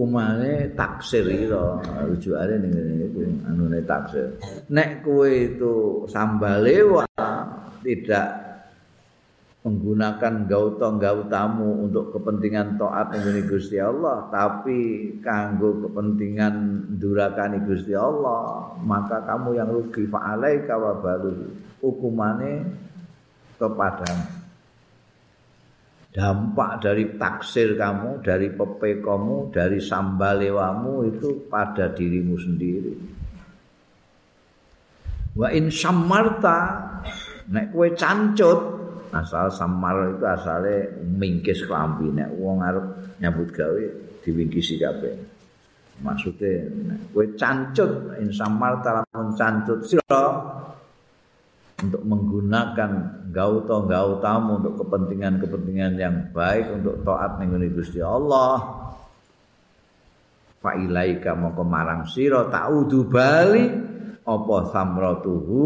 hukumane taksir ira rujukane ning ngene iku anune taksir. Nek kowe itu sambale tidak menggunakan gauta gautamu untuk kepentingan taat ning Gusti Allah tapi kanggo kepentingan durakani Gusti Allah maka kamu yang rugi. Fa alaika wa hukumane kepadamu dampak dari taksir kamu dari pepekomu dari sambalewamu itu pada dirimu sendiri. Wa in samarta nek kowe cancut asal samar itu asale mingkis klambi nek wong arep nyambut gawe diwingkisi kabeh. Maksude nek kowe cancut in samar talamun cancut sira untuk menggunakan gauta gautamu untuk kepentingan-kepentingan yang baik untuk taat ning Gusti Allah. Fa ilaika moko marang sira taudu bali apa samratuhu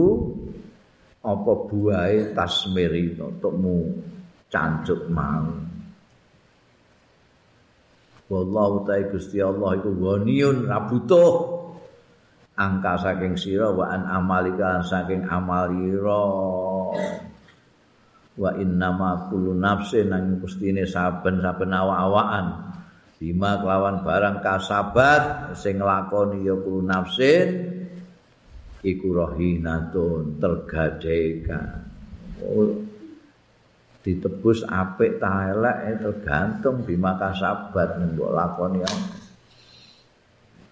apa buahe tasmiri untukmu cancuk mau. Wallahu ta'ala Gusti Allah iku ghaniyun ra butuh angka saking sira wa an amalika saking amalira wa innama kullu nafsin nang pustine saben-saben awak-awakan. Bima kelawan barang kasabat sing nglakoni ya kullu nafsin iku rohinatun tergadaikan. Oh, ditebus apik ta elek eh, tergantung bima kasabat mbok lakoni.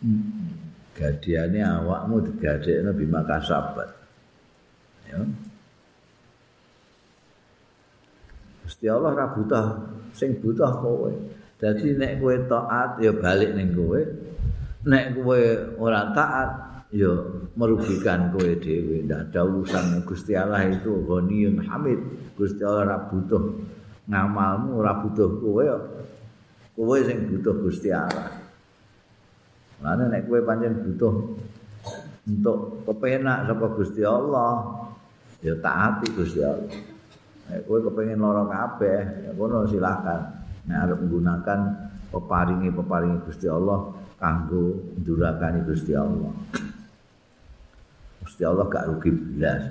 Hmm. Gadiane awakmu digadekno bima kasabat. Ya. Gusti Allah ra butuh sing butuh kowe. Dadi nek kowe taat ya balik ning kowe. Nek kowe ora taat ya merugikan kowe dhewe. Ndak ada urusan Gusti Allah itu ghaniyun hamid. Gusti Allah ora butuh ngamalmu ora butuh kowe. Kowe sing butuh Gusti Allah Lane nek kowe pancen butuh untuk kepenak saka Gusti Allah ya taati Gusti Allah. Nek kowe kepengin lara kabeh ya kono silakan. Nek arep menggunakan peparingi peparingi Gusti Allah kanggo ndurakani Gusti Allah. Gusti Allah gak rugi belas.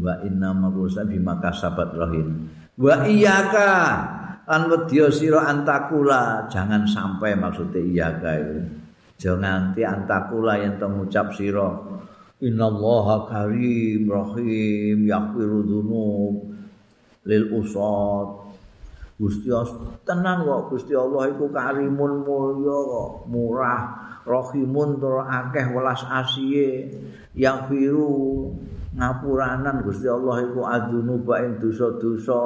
wa inna ma rusa bima kasabat rahim. Wa iyyaka lan wedya sira antakula, jangan sampai maksudnya iyyaka itu. Jangan nganti antakula yang ngucap sira Innallaha karim rahim yaghfiru dzunub lil usad. Gusti tenang kok Gusti Allah iku karimun mulya kok. Murah rahimun tur akeh welas asiye. Yang biru ngapuranan Gusti Allah iku adunuba ing dosa-dosa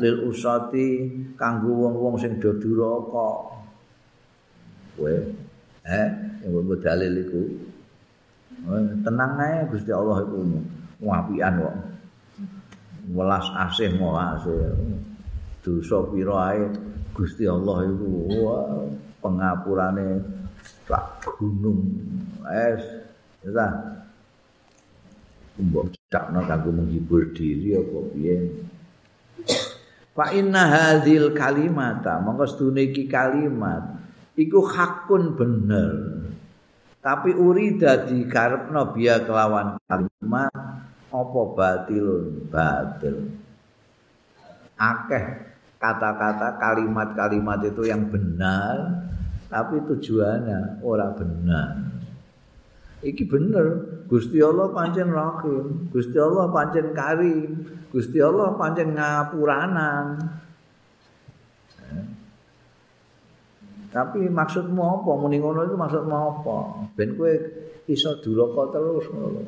lil usati kanggo wong-wong sing do duraka kowe eh yang dalil iku. Tenang ae Gusti Allah iku. Ngapian kok. Welas asih mau asih. Dosa pira ae Gusti Allah iku. Pengapurane sak gunung. Es ya mbok cakno kanggo menghibur diri apa piye fa inna hadzal kalimata monggo sedune iki kalimat. Iku hakun bener. Tapi uri dadi karepno biya kelawan kalimat apa batilun batil. Akeh kata-kata kalimat-kalimat itu yang benar tapi tujuannya ora benar iki bener. Gusti Allah pancen rahim Gusti Allah pancen karim Gusti Allah pancen ngapuranan. Tapi maksudmu apa? Muni ngono itu maksudmu apa? Ben kowe iso duraka terus ngono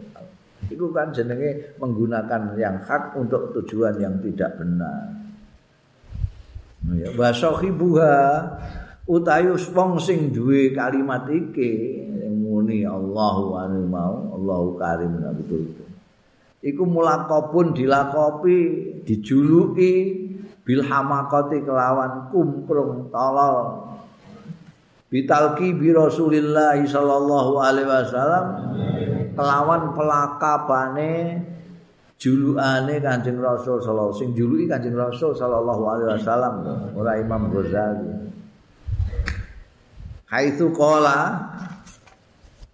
itu kan jenenge menggunakan yang hak untuk tujuan yang tidak benar. Ya wa sahibuha utayus wong sing duwe kalimat iki muni Allahu anu mau Allahu karim betul iku mulakopun dilakopi dijuluki bil hamakati kelawan kumprung tolol bitalki bi Rasulillah sallallahu alaihi wasallam kelawan pelakabane julukane Kanjeng Rasul sallallahu sing juluki Kanjeng Rasul sallallahu alaihi wasallam ora Imam Ghazali. Haitsu qala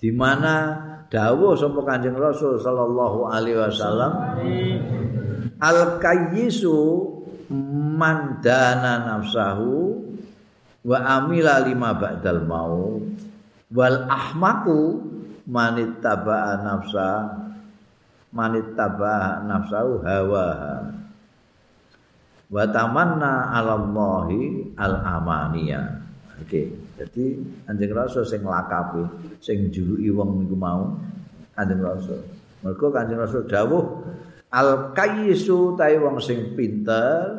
di mana dawuh sapa Kanjeng Rasul sallallahu alaihi wasallam? Al kayyisu mandana nafsahu wa amila lima ba'dal maut. Wal ahmaku manittaba'a nafsa manit tabah nafsahu hawa wa tamanna 'ala Allahi al-amaniya. Oke, jadi Kanjeng Rasul sing lakapi, sing juluki wong niku mau Kanjeng Rasul. Mergo Kanjeng Rasul dawuh al-qayyisu ta'i wong sing pinter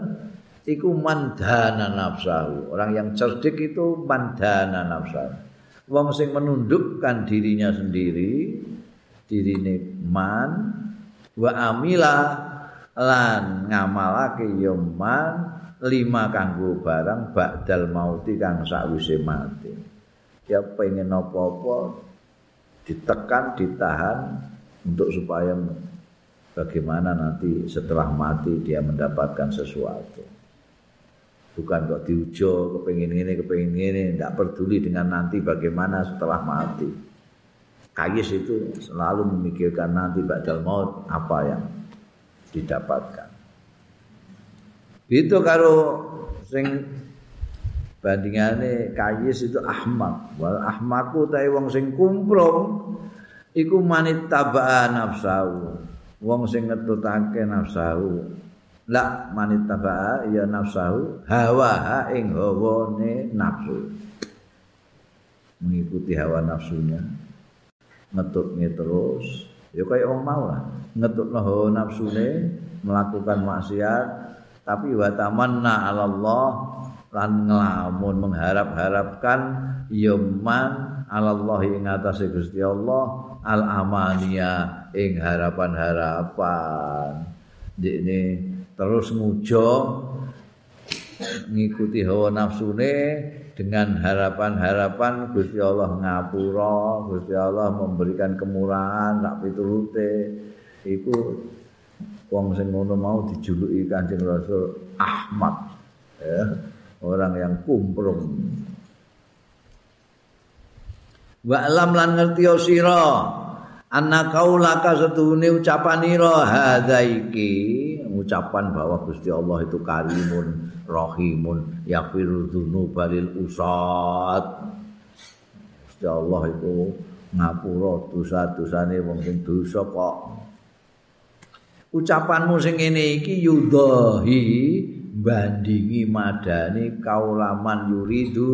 iku mandana nafsahu. Orang yang cerdik itu mandana nafsahu. Wong sing menundukkan dirinya sendiri, dirine man wa amila lan ngamalake ya lima kanggo barang ba'dal mauti kang sakwise mati. Ya pengen apa-apa ditekan, ditahan untuk supaya bagaimana nanti setelah mati dia mendapatkan sesuatu. Bukan kok diujo kepingin ini, kepingin ini, tidak peduli dengan nanti bagaimana setelah mati. Kayis itu selalu memikirkan nanti badal maut apa yang didapatkan. Itu kalau sing bandingane kayis itu ahmak. Wal ahmaku ta wong sing kumprung iku manit tabaa nafsahu. Wong sing ngetutake nafsahu. La manit tabaa ya nafsahu hawa ing hawane nafsu. Mengikuti hawa nafsunya. Ngetutnya terus. Ya kayak orang mau lah. Ngetutno hawa nafsune melakukan maksiat tapi wa tamanna 'ala Allah lan nglamun mengharap-harapkan yaman 'ala Allah ing atase Gusti Allah al amania ing harapan-harapan. Ini terus ngujo ngikuti hawa nafsune dengan harapan-harapan Gusti Allah ngapura Gusti Allah memberikan kemurahan sak piturute. Iku wong sing ngono mau dijuluki Kanjeng Rasul Ahmad ya orang yang kumprung. Wa alam lan ngerti sira anna kaulaka setuhune ucapanira hadza iki ucapan bahwa Gusti Allah itu karimun rahimun yaghfiru dzunubalil usat Gusti Allah itu ngapura dosa-dosane wong sing dosa kok ucapanmu sing ngene iki yudhahi bandingi madani kaulaman yuridu.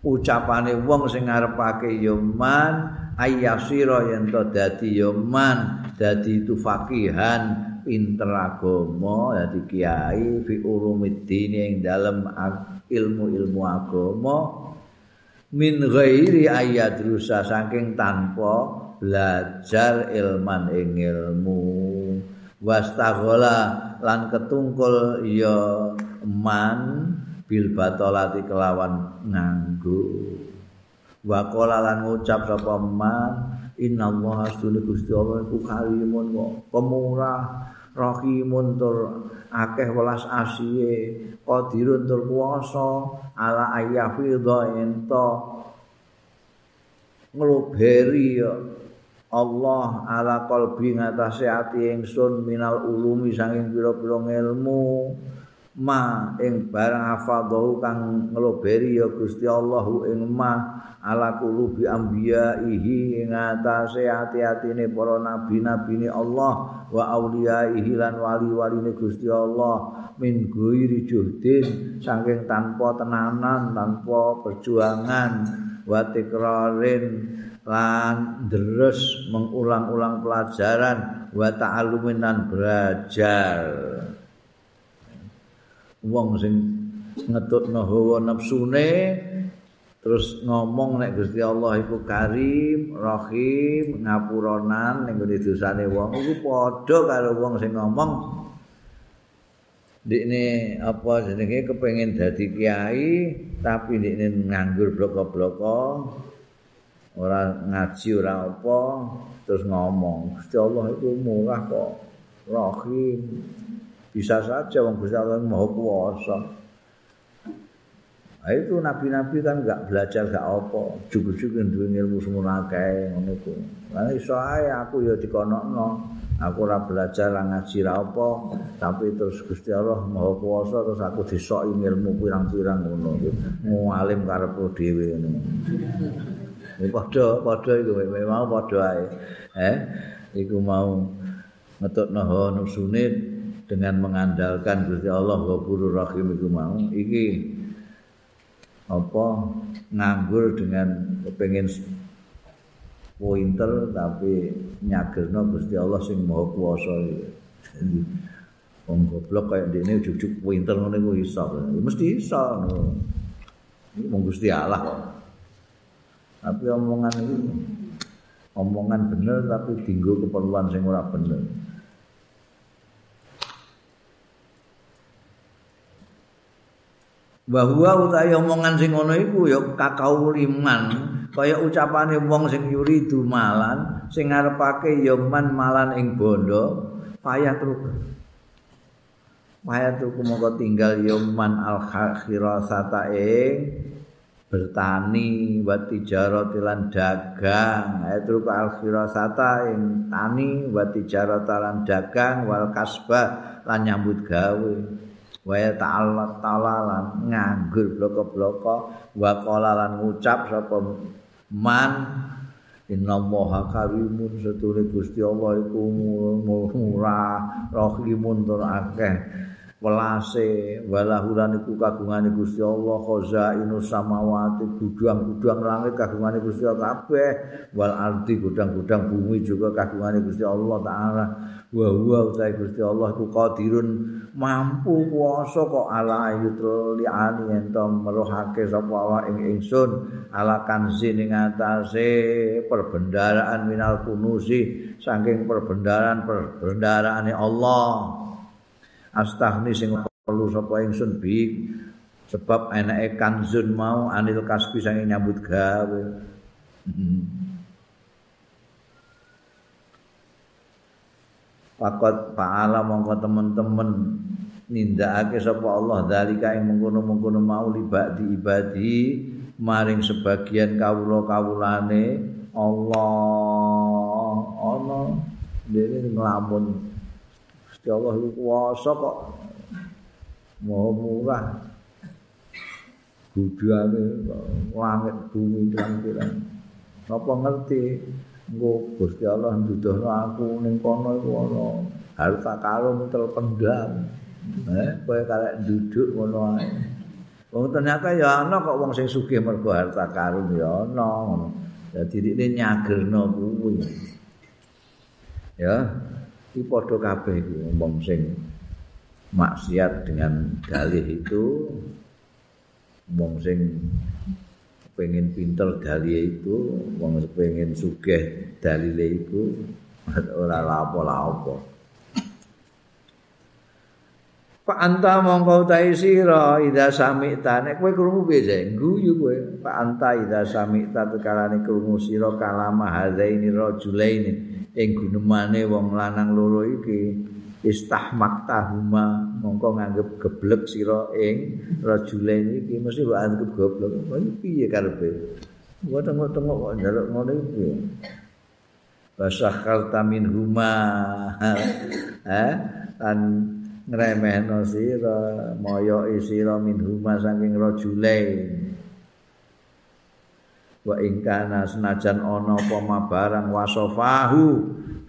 Ucapane wong sing ngarepake ya man ayyasira yen to dadi ya man dadi itu fakihan pinter agama dadi kiai fi ulumiddin ing dalem ilmu-ilmu agama min ghairi ayat saking tanpa belajar ilman ing ilmu wastaghala lan ketungkul ya man bil batolati kelawan nganggo. Wa qala lan ngucap sapa man innallaha astune Gusti Allah iku karimun kok pemurah rahimun tur akeh welas asihe qadirun tur kuwasa ala ayyafidha ento ngluberi ya Allah ala qalbi ngatasé ati ingsun minal ulumi saking pira-pira ilmu ma ing barang hafadhu kang ngloberi ya Gusti Allahu ing ma ala qulubi anbiya'ihi ing ngatasé ati-atine para nabi-nabine Allah wa auliyaihi lan wali-waline Gusti Allah min ghairi juhdin saking tanpa tenanan tanpa perjuangan wa tikrarin lan deres mengulang-ulang pelajaran wa ta'allumin lan belajar. Wong sing ngetutno hawa nafsune terus ngomong nek Gusti Allah iku Karim, Rahim, ngapuronan ning gone dosane wong iku padha karo wong sing ngomong. Dikne apa jenenge kepengin dadi kiai tapi dikne nganggur bloko-bloko ora ngaji ora apa terus ngomong Gusti Allah itu murah kok rahim bisa saja wong Gusti Allah maha kuwasa Nah, itu nabi-nabi kan enggak belajar enggak apa, cukup-cukup duwe ilmu semua kae ngono iku. Lah iso ae aku ya dikonokno. Aku ora belajar ora ngaji ra apa, tapi terus Gusti Allah Maha Kuwasa terus aku disoki ilmu pirang-pirang ngono. Mualim karepku dhewe ngono. Padha padha iku mau padha ae. Eh iku mau ngetokno hawa nafsune dengan mengandalkan Gusti Allah Ghafurur Rahim iku mau. Iki apa? Nganggur dengan kepengin pointer tapi nyagerno Gusti Allah sing Maha Kuwasa iki. Wong goblok kaya dene ujug-ujug pointer ngene iso. Mesti iso ngono. Gusti Allah kok tapi omongan itu omongan bener tapi tinggal keperluan sing ora bener. Bahwa utahe omongan sing ngono iku ya kakau liman kaya ucapane wong sing yuridu malan sing ngarepake ya man malan ing bondo payah truk. Payah truk mongko tinggal yoman al khirasata ing bertani wa tijarati lan dagang. Ayat truk al khirasata ing tani wa tijarata lan dagang wal kasbah lan nyambut gawe. Wa ta'ala ta'ala lan nganggur bloko-bloko wa qala lan ngucap sapa man. Inna moha kawimun setune Gusti Allah iku murah rahimun tur akeh welase walahulan iku kagungane Gusti Allah khazainu samawati gudang-gudang langit kagungane Gusti Allah kabeh. Wal ardi gudang-gudang bumi juga kagungane Gusti Allah taala. Wa huwa utai Gusti Allah iku qadirun mampu kuasa kok ala ayutul liani ento meruhake sapa awak ing ingsun. Ala kanzi ning atase perbendaraan minal kunusi saking perbendaraan perbendaraane Allah astahni sing perlu sapa ingsun bi. Sebab enake kanzun mau anil kasbi saking nyambut gawe. Pakot paala mongko temen-temen nindakake sapa Allah dalika ing mengkono-mengkono mau libak di ibadi maring sebagian kawula-kawulane. Allah ana dene nglamun Gusti Allah kuwasa kok. Mau murah. Budane langit bumi pirang-pirang. Apa ngerti? Engko Gusti Allah nduduhno aku ning kono iku ana harta karun terpendam eh kowe karek duduk ngono ae. Wong ternyata ya ana kok wong sing sugih mergo harta karun ya ana ngono. Dadi ini nyagerno kuwi. Ya iki padha kabeh wong sing maksiat dengan dalih itu wong sing pengen pinter dalih itu wong pengen sugih dalile itu ora lapo-lapo Pak anta mongko utahe sira ida samita nek kowe krungu piye guyu kowe. Pak anta ida samita tekalane krungu sira kalama hadaini rajulaini. Ing gunemane wong lanang loro iki istahmakta huma mongko nganggep geblek sira ing rajulaini iki mesti kok anggap goblok piye karepe? Kok tengok-tengok kok njaluk ngono iki basah kaltamin huma dan ngremehno sira moyo sira min huma saking rajulain wa ingkana senajan ana apa barang wasofahu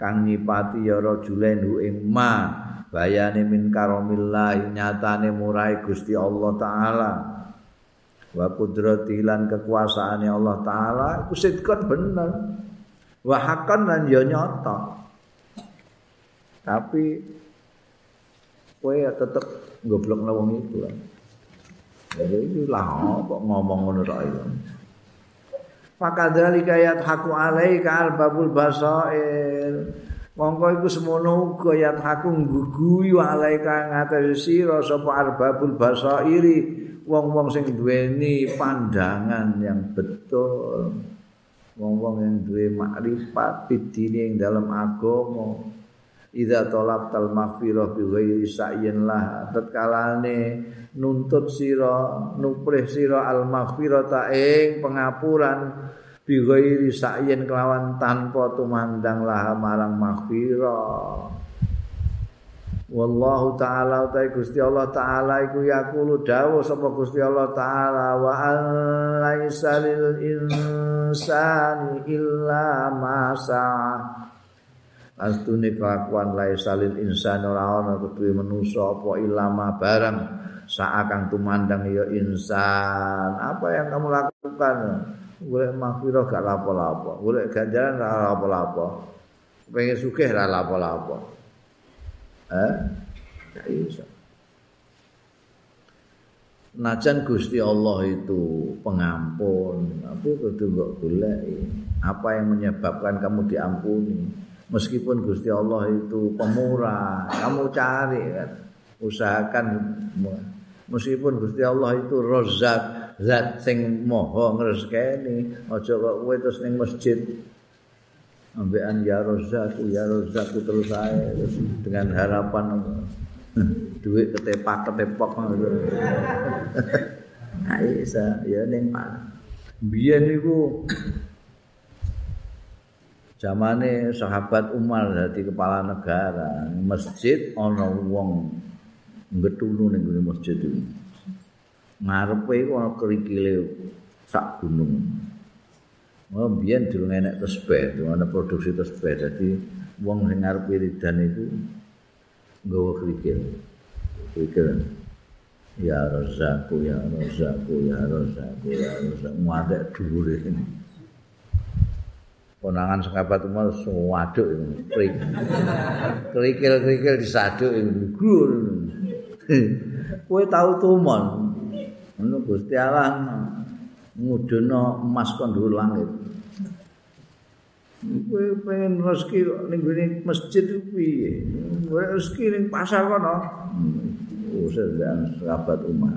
kang nyipati ya rajulain hu ing ma bayane min karomillah nyatane murai Gusti Allah taala. Wa kudrati lan kekuasaane Allah taala iku sidkon bener. Wa hakan lan ya nyata. Tapi kowe ya tetep goblok wong itu kan. Jadi itu lah kok ngomong ngono tok itu. Fakadzalika yadhaku alaika albabul basair. Mongko iku semono uga yadhaku ngguguyu alaika ngatasi sira sapa arbabul basairi wong-wong sing duweni pandangan yang betul. Wong-wong yang duwe makrifat bidine ing dalam agama. Idza talabtal maghfirah bi ghairi sa'yin lah. Tatkalane nuntut sira nuprih sira al maghfirata ing pengapuran bi ghairi sa'yin kelawan tanpa tumandang lah marang maghfirah. Wallahu taala utai Gusti Allah taala iku yaqulu dawu sapa Gusti Allah taala wa laisa lil insani illa ma astune kelakuan lae salil insan ora ana kudu manusa apa ilama barang saakang tumandang ya insan. Apa yang kamu lakukan? Golek mahfirah gak lapo-lapo. Golek ganjaran gak lapo-lapo. Pengen sugih ra lapo-lapo. Eh? Gak iso. Najan Gusti Allah itu pengampun, tapi kudu mbok golek apa yang menyebabkan kamu diampuni. Meskipun Gusti Allah itu pemurah kamu cari kan usahakan meskipun Gusti Allah itu rozak zat sing moho ngrezekeni aja kok kowe terus ning masjid ambekan ya rozaku ya rozaku terus saya dengan harapan duit ketepak ketepok isa ya ning biyen niku zamane sahabat Umar dadi kepala negara masjid ana wong ngetulu ning masjid itu ngarepe iku ana kerikile sak gunung Oh, biyen durung enek tesbih, ana produksi tesbih. Dadi wong sing arep wiridan iku nggawa krikil. Krikil. Ya Razaku, ya Razaku, ya Razaku, ya Razaku. Muadek dhuwure ini. Konangan sekabat umar sewaduk ini. Krikil-krikil disaduk ini. Gur. Kue tahu tumon. Ini Gusti Allah ngudono emas kondur langit. Kowe pengen rezeki ning gone masjid? Kowe rezeki ning pasar kono. Usah dan sahabat Umar.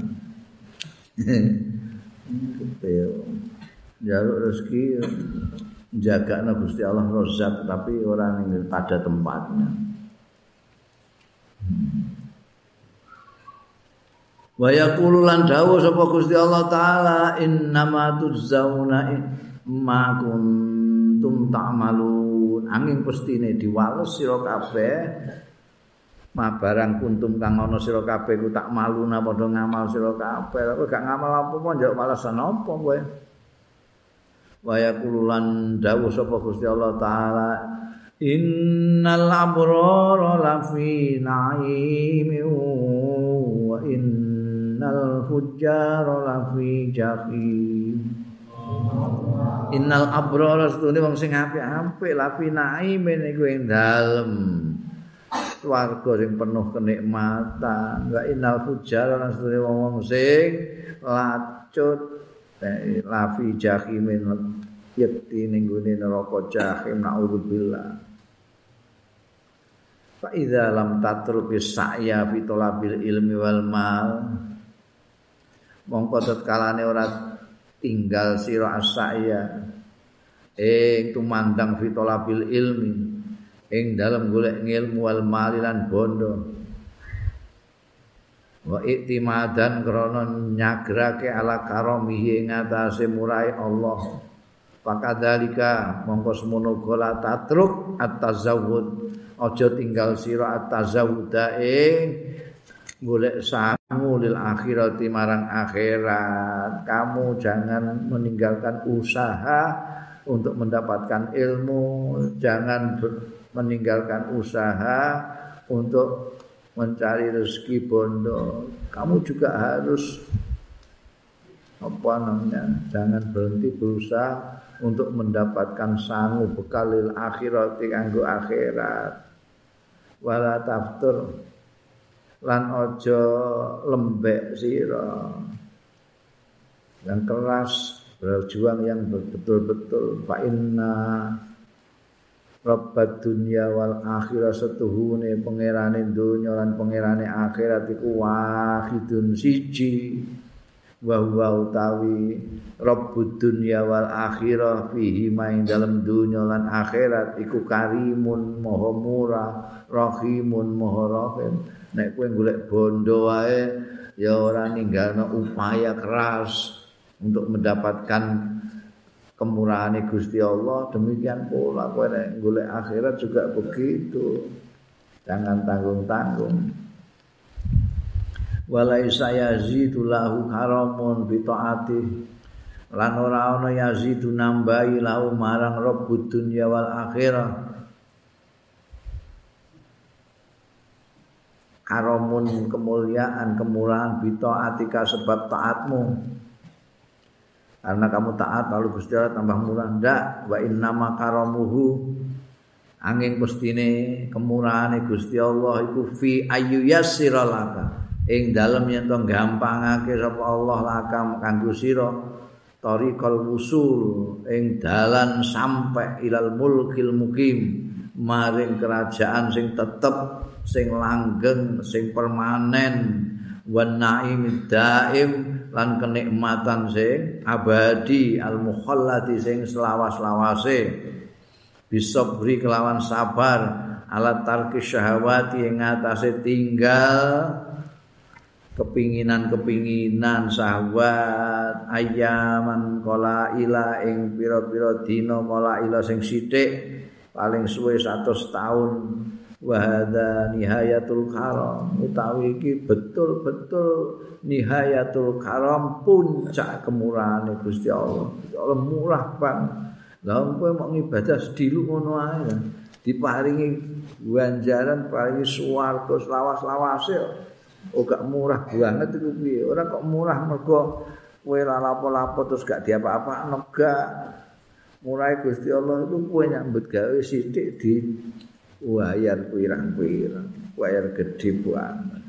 Jaluk rezeki jaga Gusti Allah rozak tapi orang yang pada tempatnya. Wa yaqulu lan dawuh sapa Gusti Allah taala innama tuzzauna ma kuntum ta'malun. Angin pestine diwales sira kabeh. Ma barang kuntum kang ana sira kabeh ku tak maluna padha ngamal sira kabeh. Kok gak ngamal apa pun njok balasan apa kowe wa yaqulu lan dawuh sapa Gusti Allah taala innal abrara lafi na'imin wa in innal fujjar lafi jahim. Innal abrar astune wong sing apik-apik lafi naimin iku ing dalem. Swarga sing penuh kenikmatan. Wa innal fujjar astune wong sing lacut lafi jahimin yakti ning gone neraka jahim naudzubillah. Fa idza lam tatruki sa'ya fi talabil ilmi wal mal mongko tetkalane ora tinggal sira asaya ing tumandang fitolabil ilmi ing dalem golek ilmu wal malilan bondo wa iktimadan krana nyagrake ala karomihi ing atase murai Allah. Pakadalika mongko semono gola tatruk at-tazawwud aja tinggal sira at-tazawwuda ing golek sangu lil akhirati marang akhirat. Kamu jangan meninggalkan usaha untuk mendapatkan ilmu. Jangan meninggalkan usaha untuk mencari rezeki bondo. Kamu juga harus apa namanya jangan berhenti berusaha untuk mendapatkan sangu bekal lil akhirati kanggo akhirat. Wala taftur lan aja lembek sira. Yang keras berjuang yang betul-betul. Fa inna Rabbad dunya wal akhirah setuhune pangerane donya lan pangerane akhirat iku wahidun siji. Wa huwa utawi Rabbud dunya wal akhirah fihi main dalam dunya lan akhirat iku karimun maha murah rahimun maha rahim. Nek kowe golek bondo wae ya ora ninggalno upaya keras untuk mendapatkan kemurahan Gusti Allah demikian pula kowe nek golek akhirat juga begitu. Jangan tanggung-tanggung. Walai saya zidu lahu karamun bi taati lan ora ana yazidu nambahi lahu marang rabbud dunya wal akhirah. Karamun kemuliaan kemurahan bito atika sebab taatmu karena kamu taat lalu Gusti Allah tambah murah. Ndak wa inna ma karamuhu angin pestine kemurahane Gusti Allah iku fi ayu yassira ing dalem yen to gampangake sapa Allah laka kanggo sira. Tariqal wusul ing dalan sampai ilal mulkil mukim. Maring kerajaan sing tetep sing langgeng sing permanen wan naim daim lan kenikmatan sing abadi al mukhallati sing selawas-lawase. Bisabri kelawan sabar alat tarki syahwati yang ngatasé tinggal kepinginan-kepinginan syahwat ayaman kola ila ing pira-pira dina kola ila sing sithik paling suwe 100 tahun wa hadza nihayatul karam utawi iki betul-betul nihayatul karam puncak kemurahan Gusti Allah Allah murah banget Lah kowe mau ngibadah sedilu ngono ae. Diparingi ganjaran, paringi swarga lawas-lawase. Oh gak murah banget itu piye? Ora kok murah mergo kowe la lapo-lapo terus gak diapa-apa enggak. Mulai Gusti Allah itu kowe nyambut gawe sithik di wayar pirang-pirang, wayar gede banget.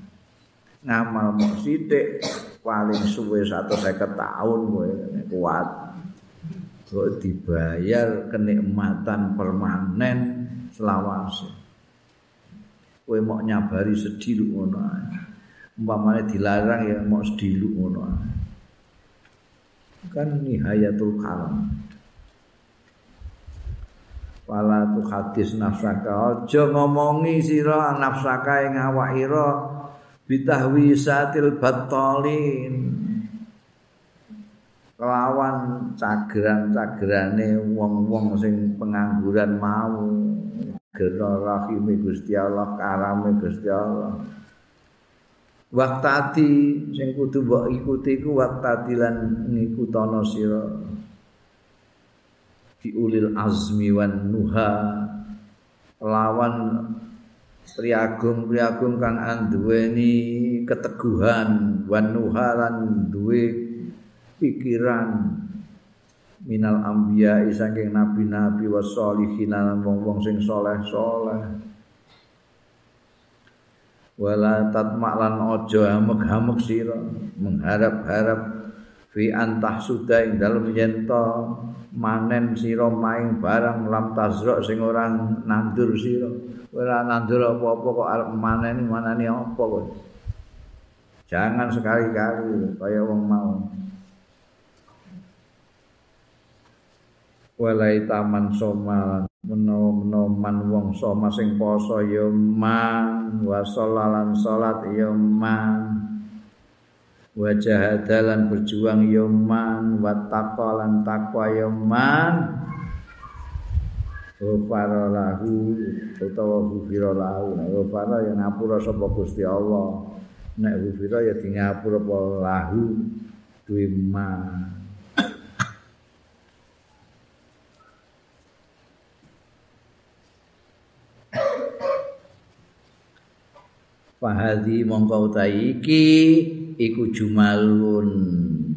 Ngamal mau sithik paling suwe 150 tahun kowe kuat. kok dibayar kenikmatan permanen selawase. Kowe mau nyabari sediluk ngono ae. Dilarang ya mau sediluk ngono ae. Kan nihayatul kalam. Wala tu hadis nafsaka. Aja ngomongi sira nafsaka ing awak ira bitahwi satil batolin kelawan cageran-cagerane wong-wong sing pengangguran mau. Gera rahime Gusti Allah karame Gusti Allah. Waktati sing kudu mbok ikuti ku waktati lan ngikutana sira diulil azmi wan nuha lawan priagung-priagung kang anduweni keteguhan wan nuha lan duwe pikiran. Minal anbiya saking nabi-nabi wasolihin lan wong-wong sing soleh-soleh. Wala tatma lan aja hamek-hamek sira mengharap-harap fi antah suda ing dalem yen manen sira maing barang lam tazra sing ora nandur sira. Ora nandur apa-apa kok arep manen manani apa kok. Jangan sekali-kali kaya wong mau. Walai taman soma menawa man wong soma sing poso ya man. Wa salat ya man wa jahadalan berjuang ya man wa taqalan taqwa ya man Ghafara lahu utawa ghufira lahu. Nek ghafara ya ngapura sapa Gusti Allah. Nek ghufira ya di ngapura lahu duwe man. Fahadi mongko utahi iki iku jumalun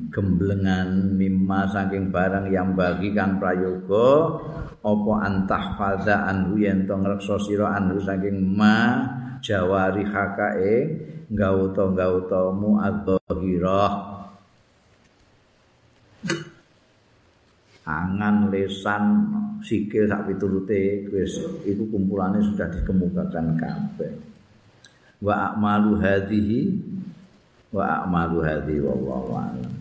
gemblengan mimma saking barang yang bagi kang prayoga apa antah fadha anhu yen to ngreksa sira anhu saking ma jawari hakae gauta gauta mu adzahirah angan lesan sikil sak piturute wis iku kumpulane sudah dikemukakan kabeh. Wa a'malu hadhihi wa a'malu hadhihi wallahu a'lam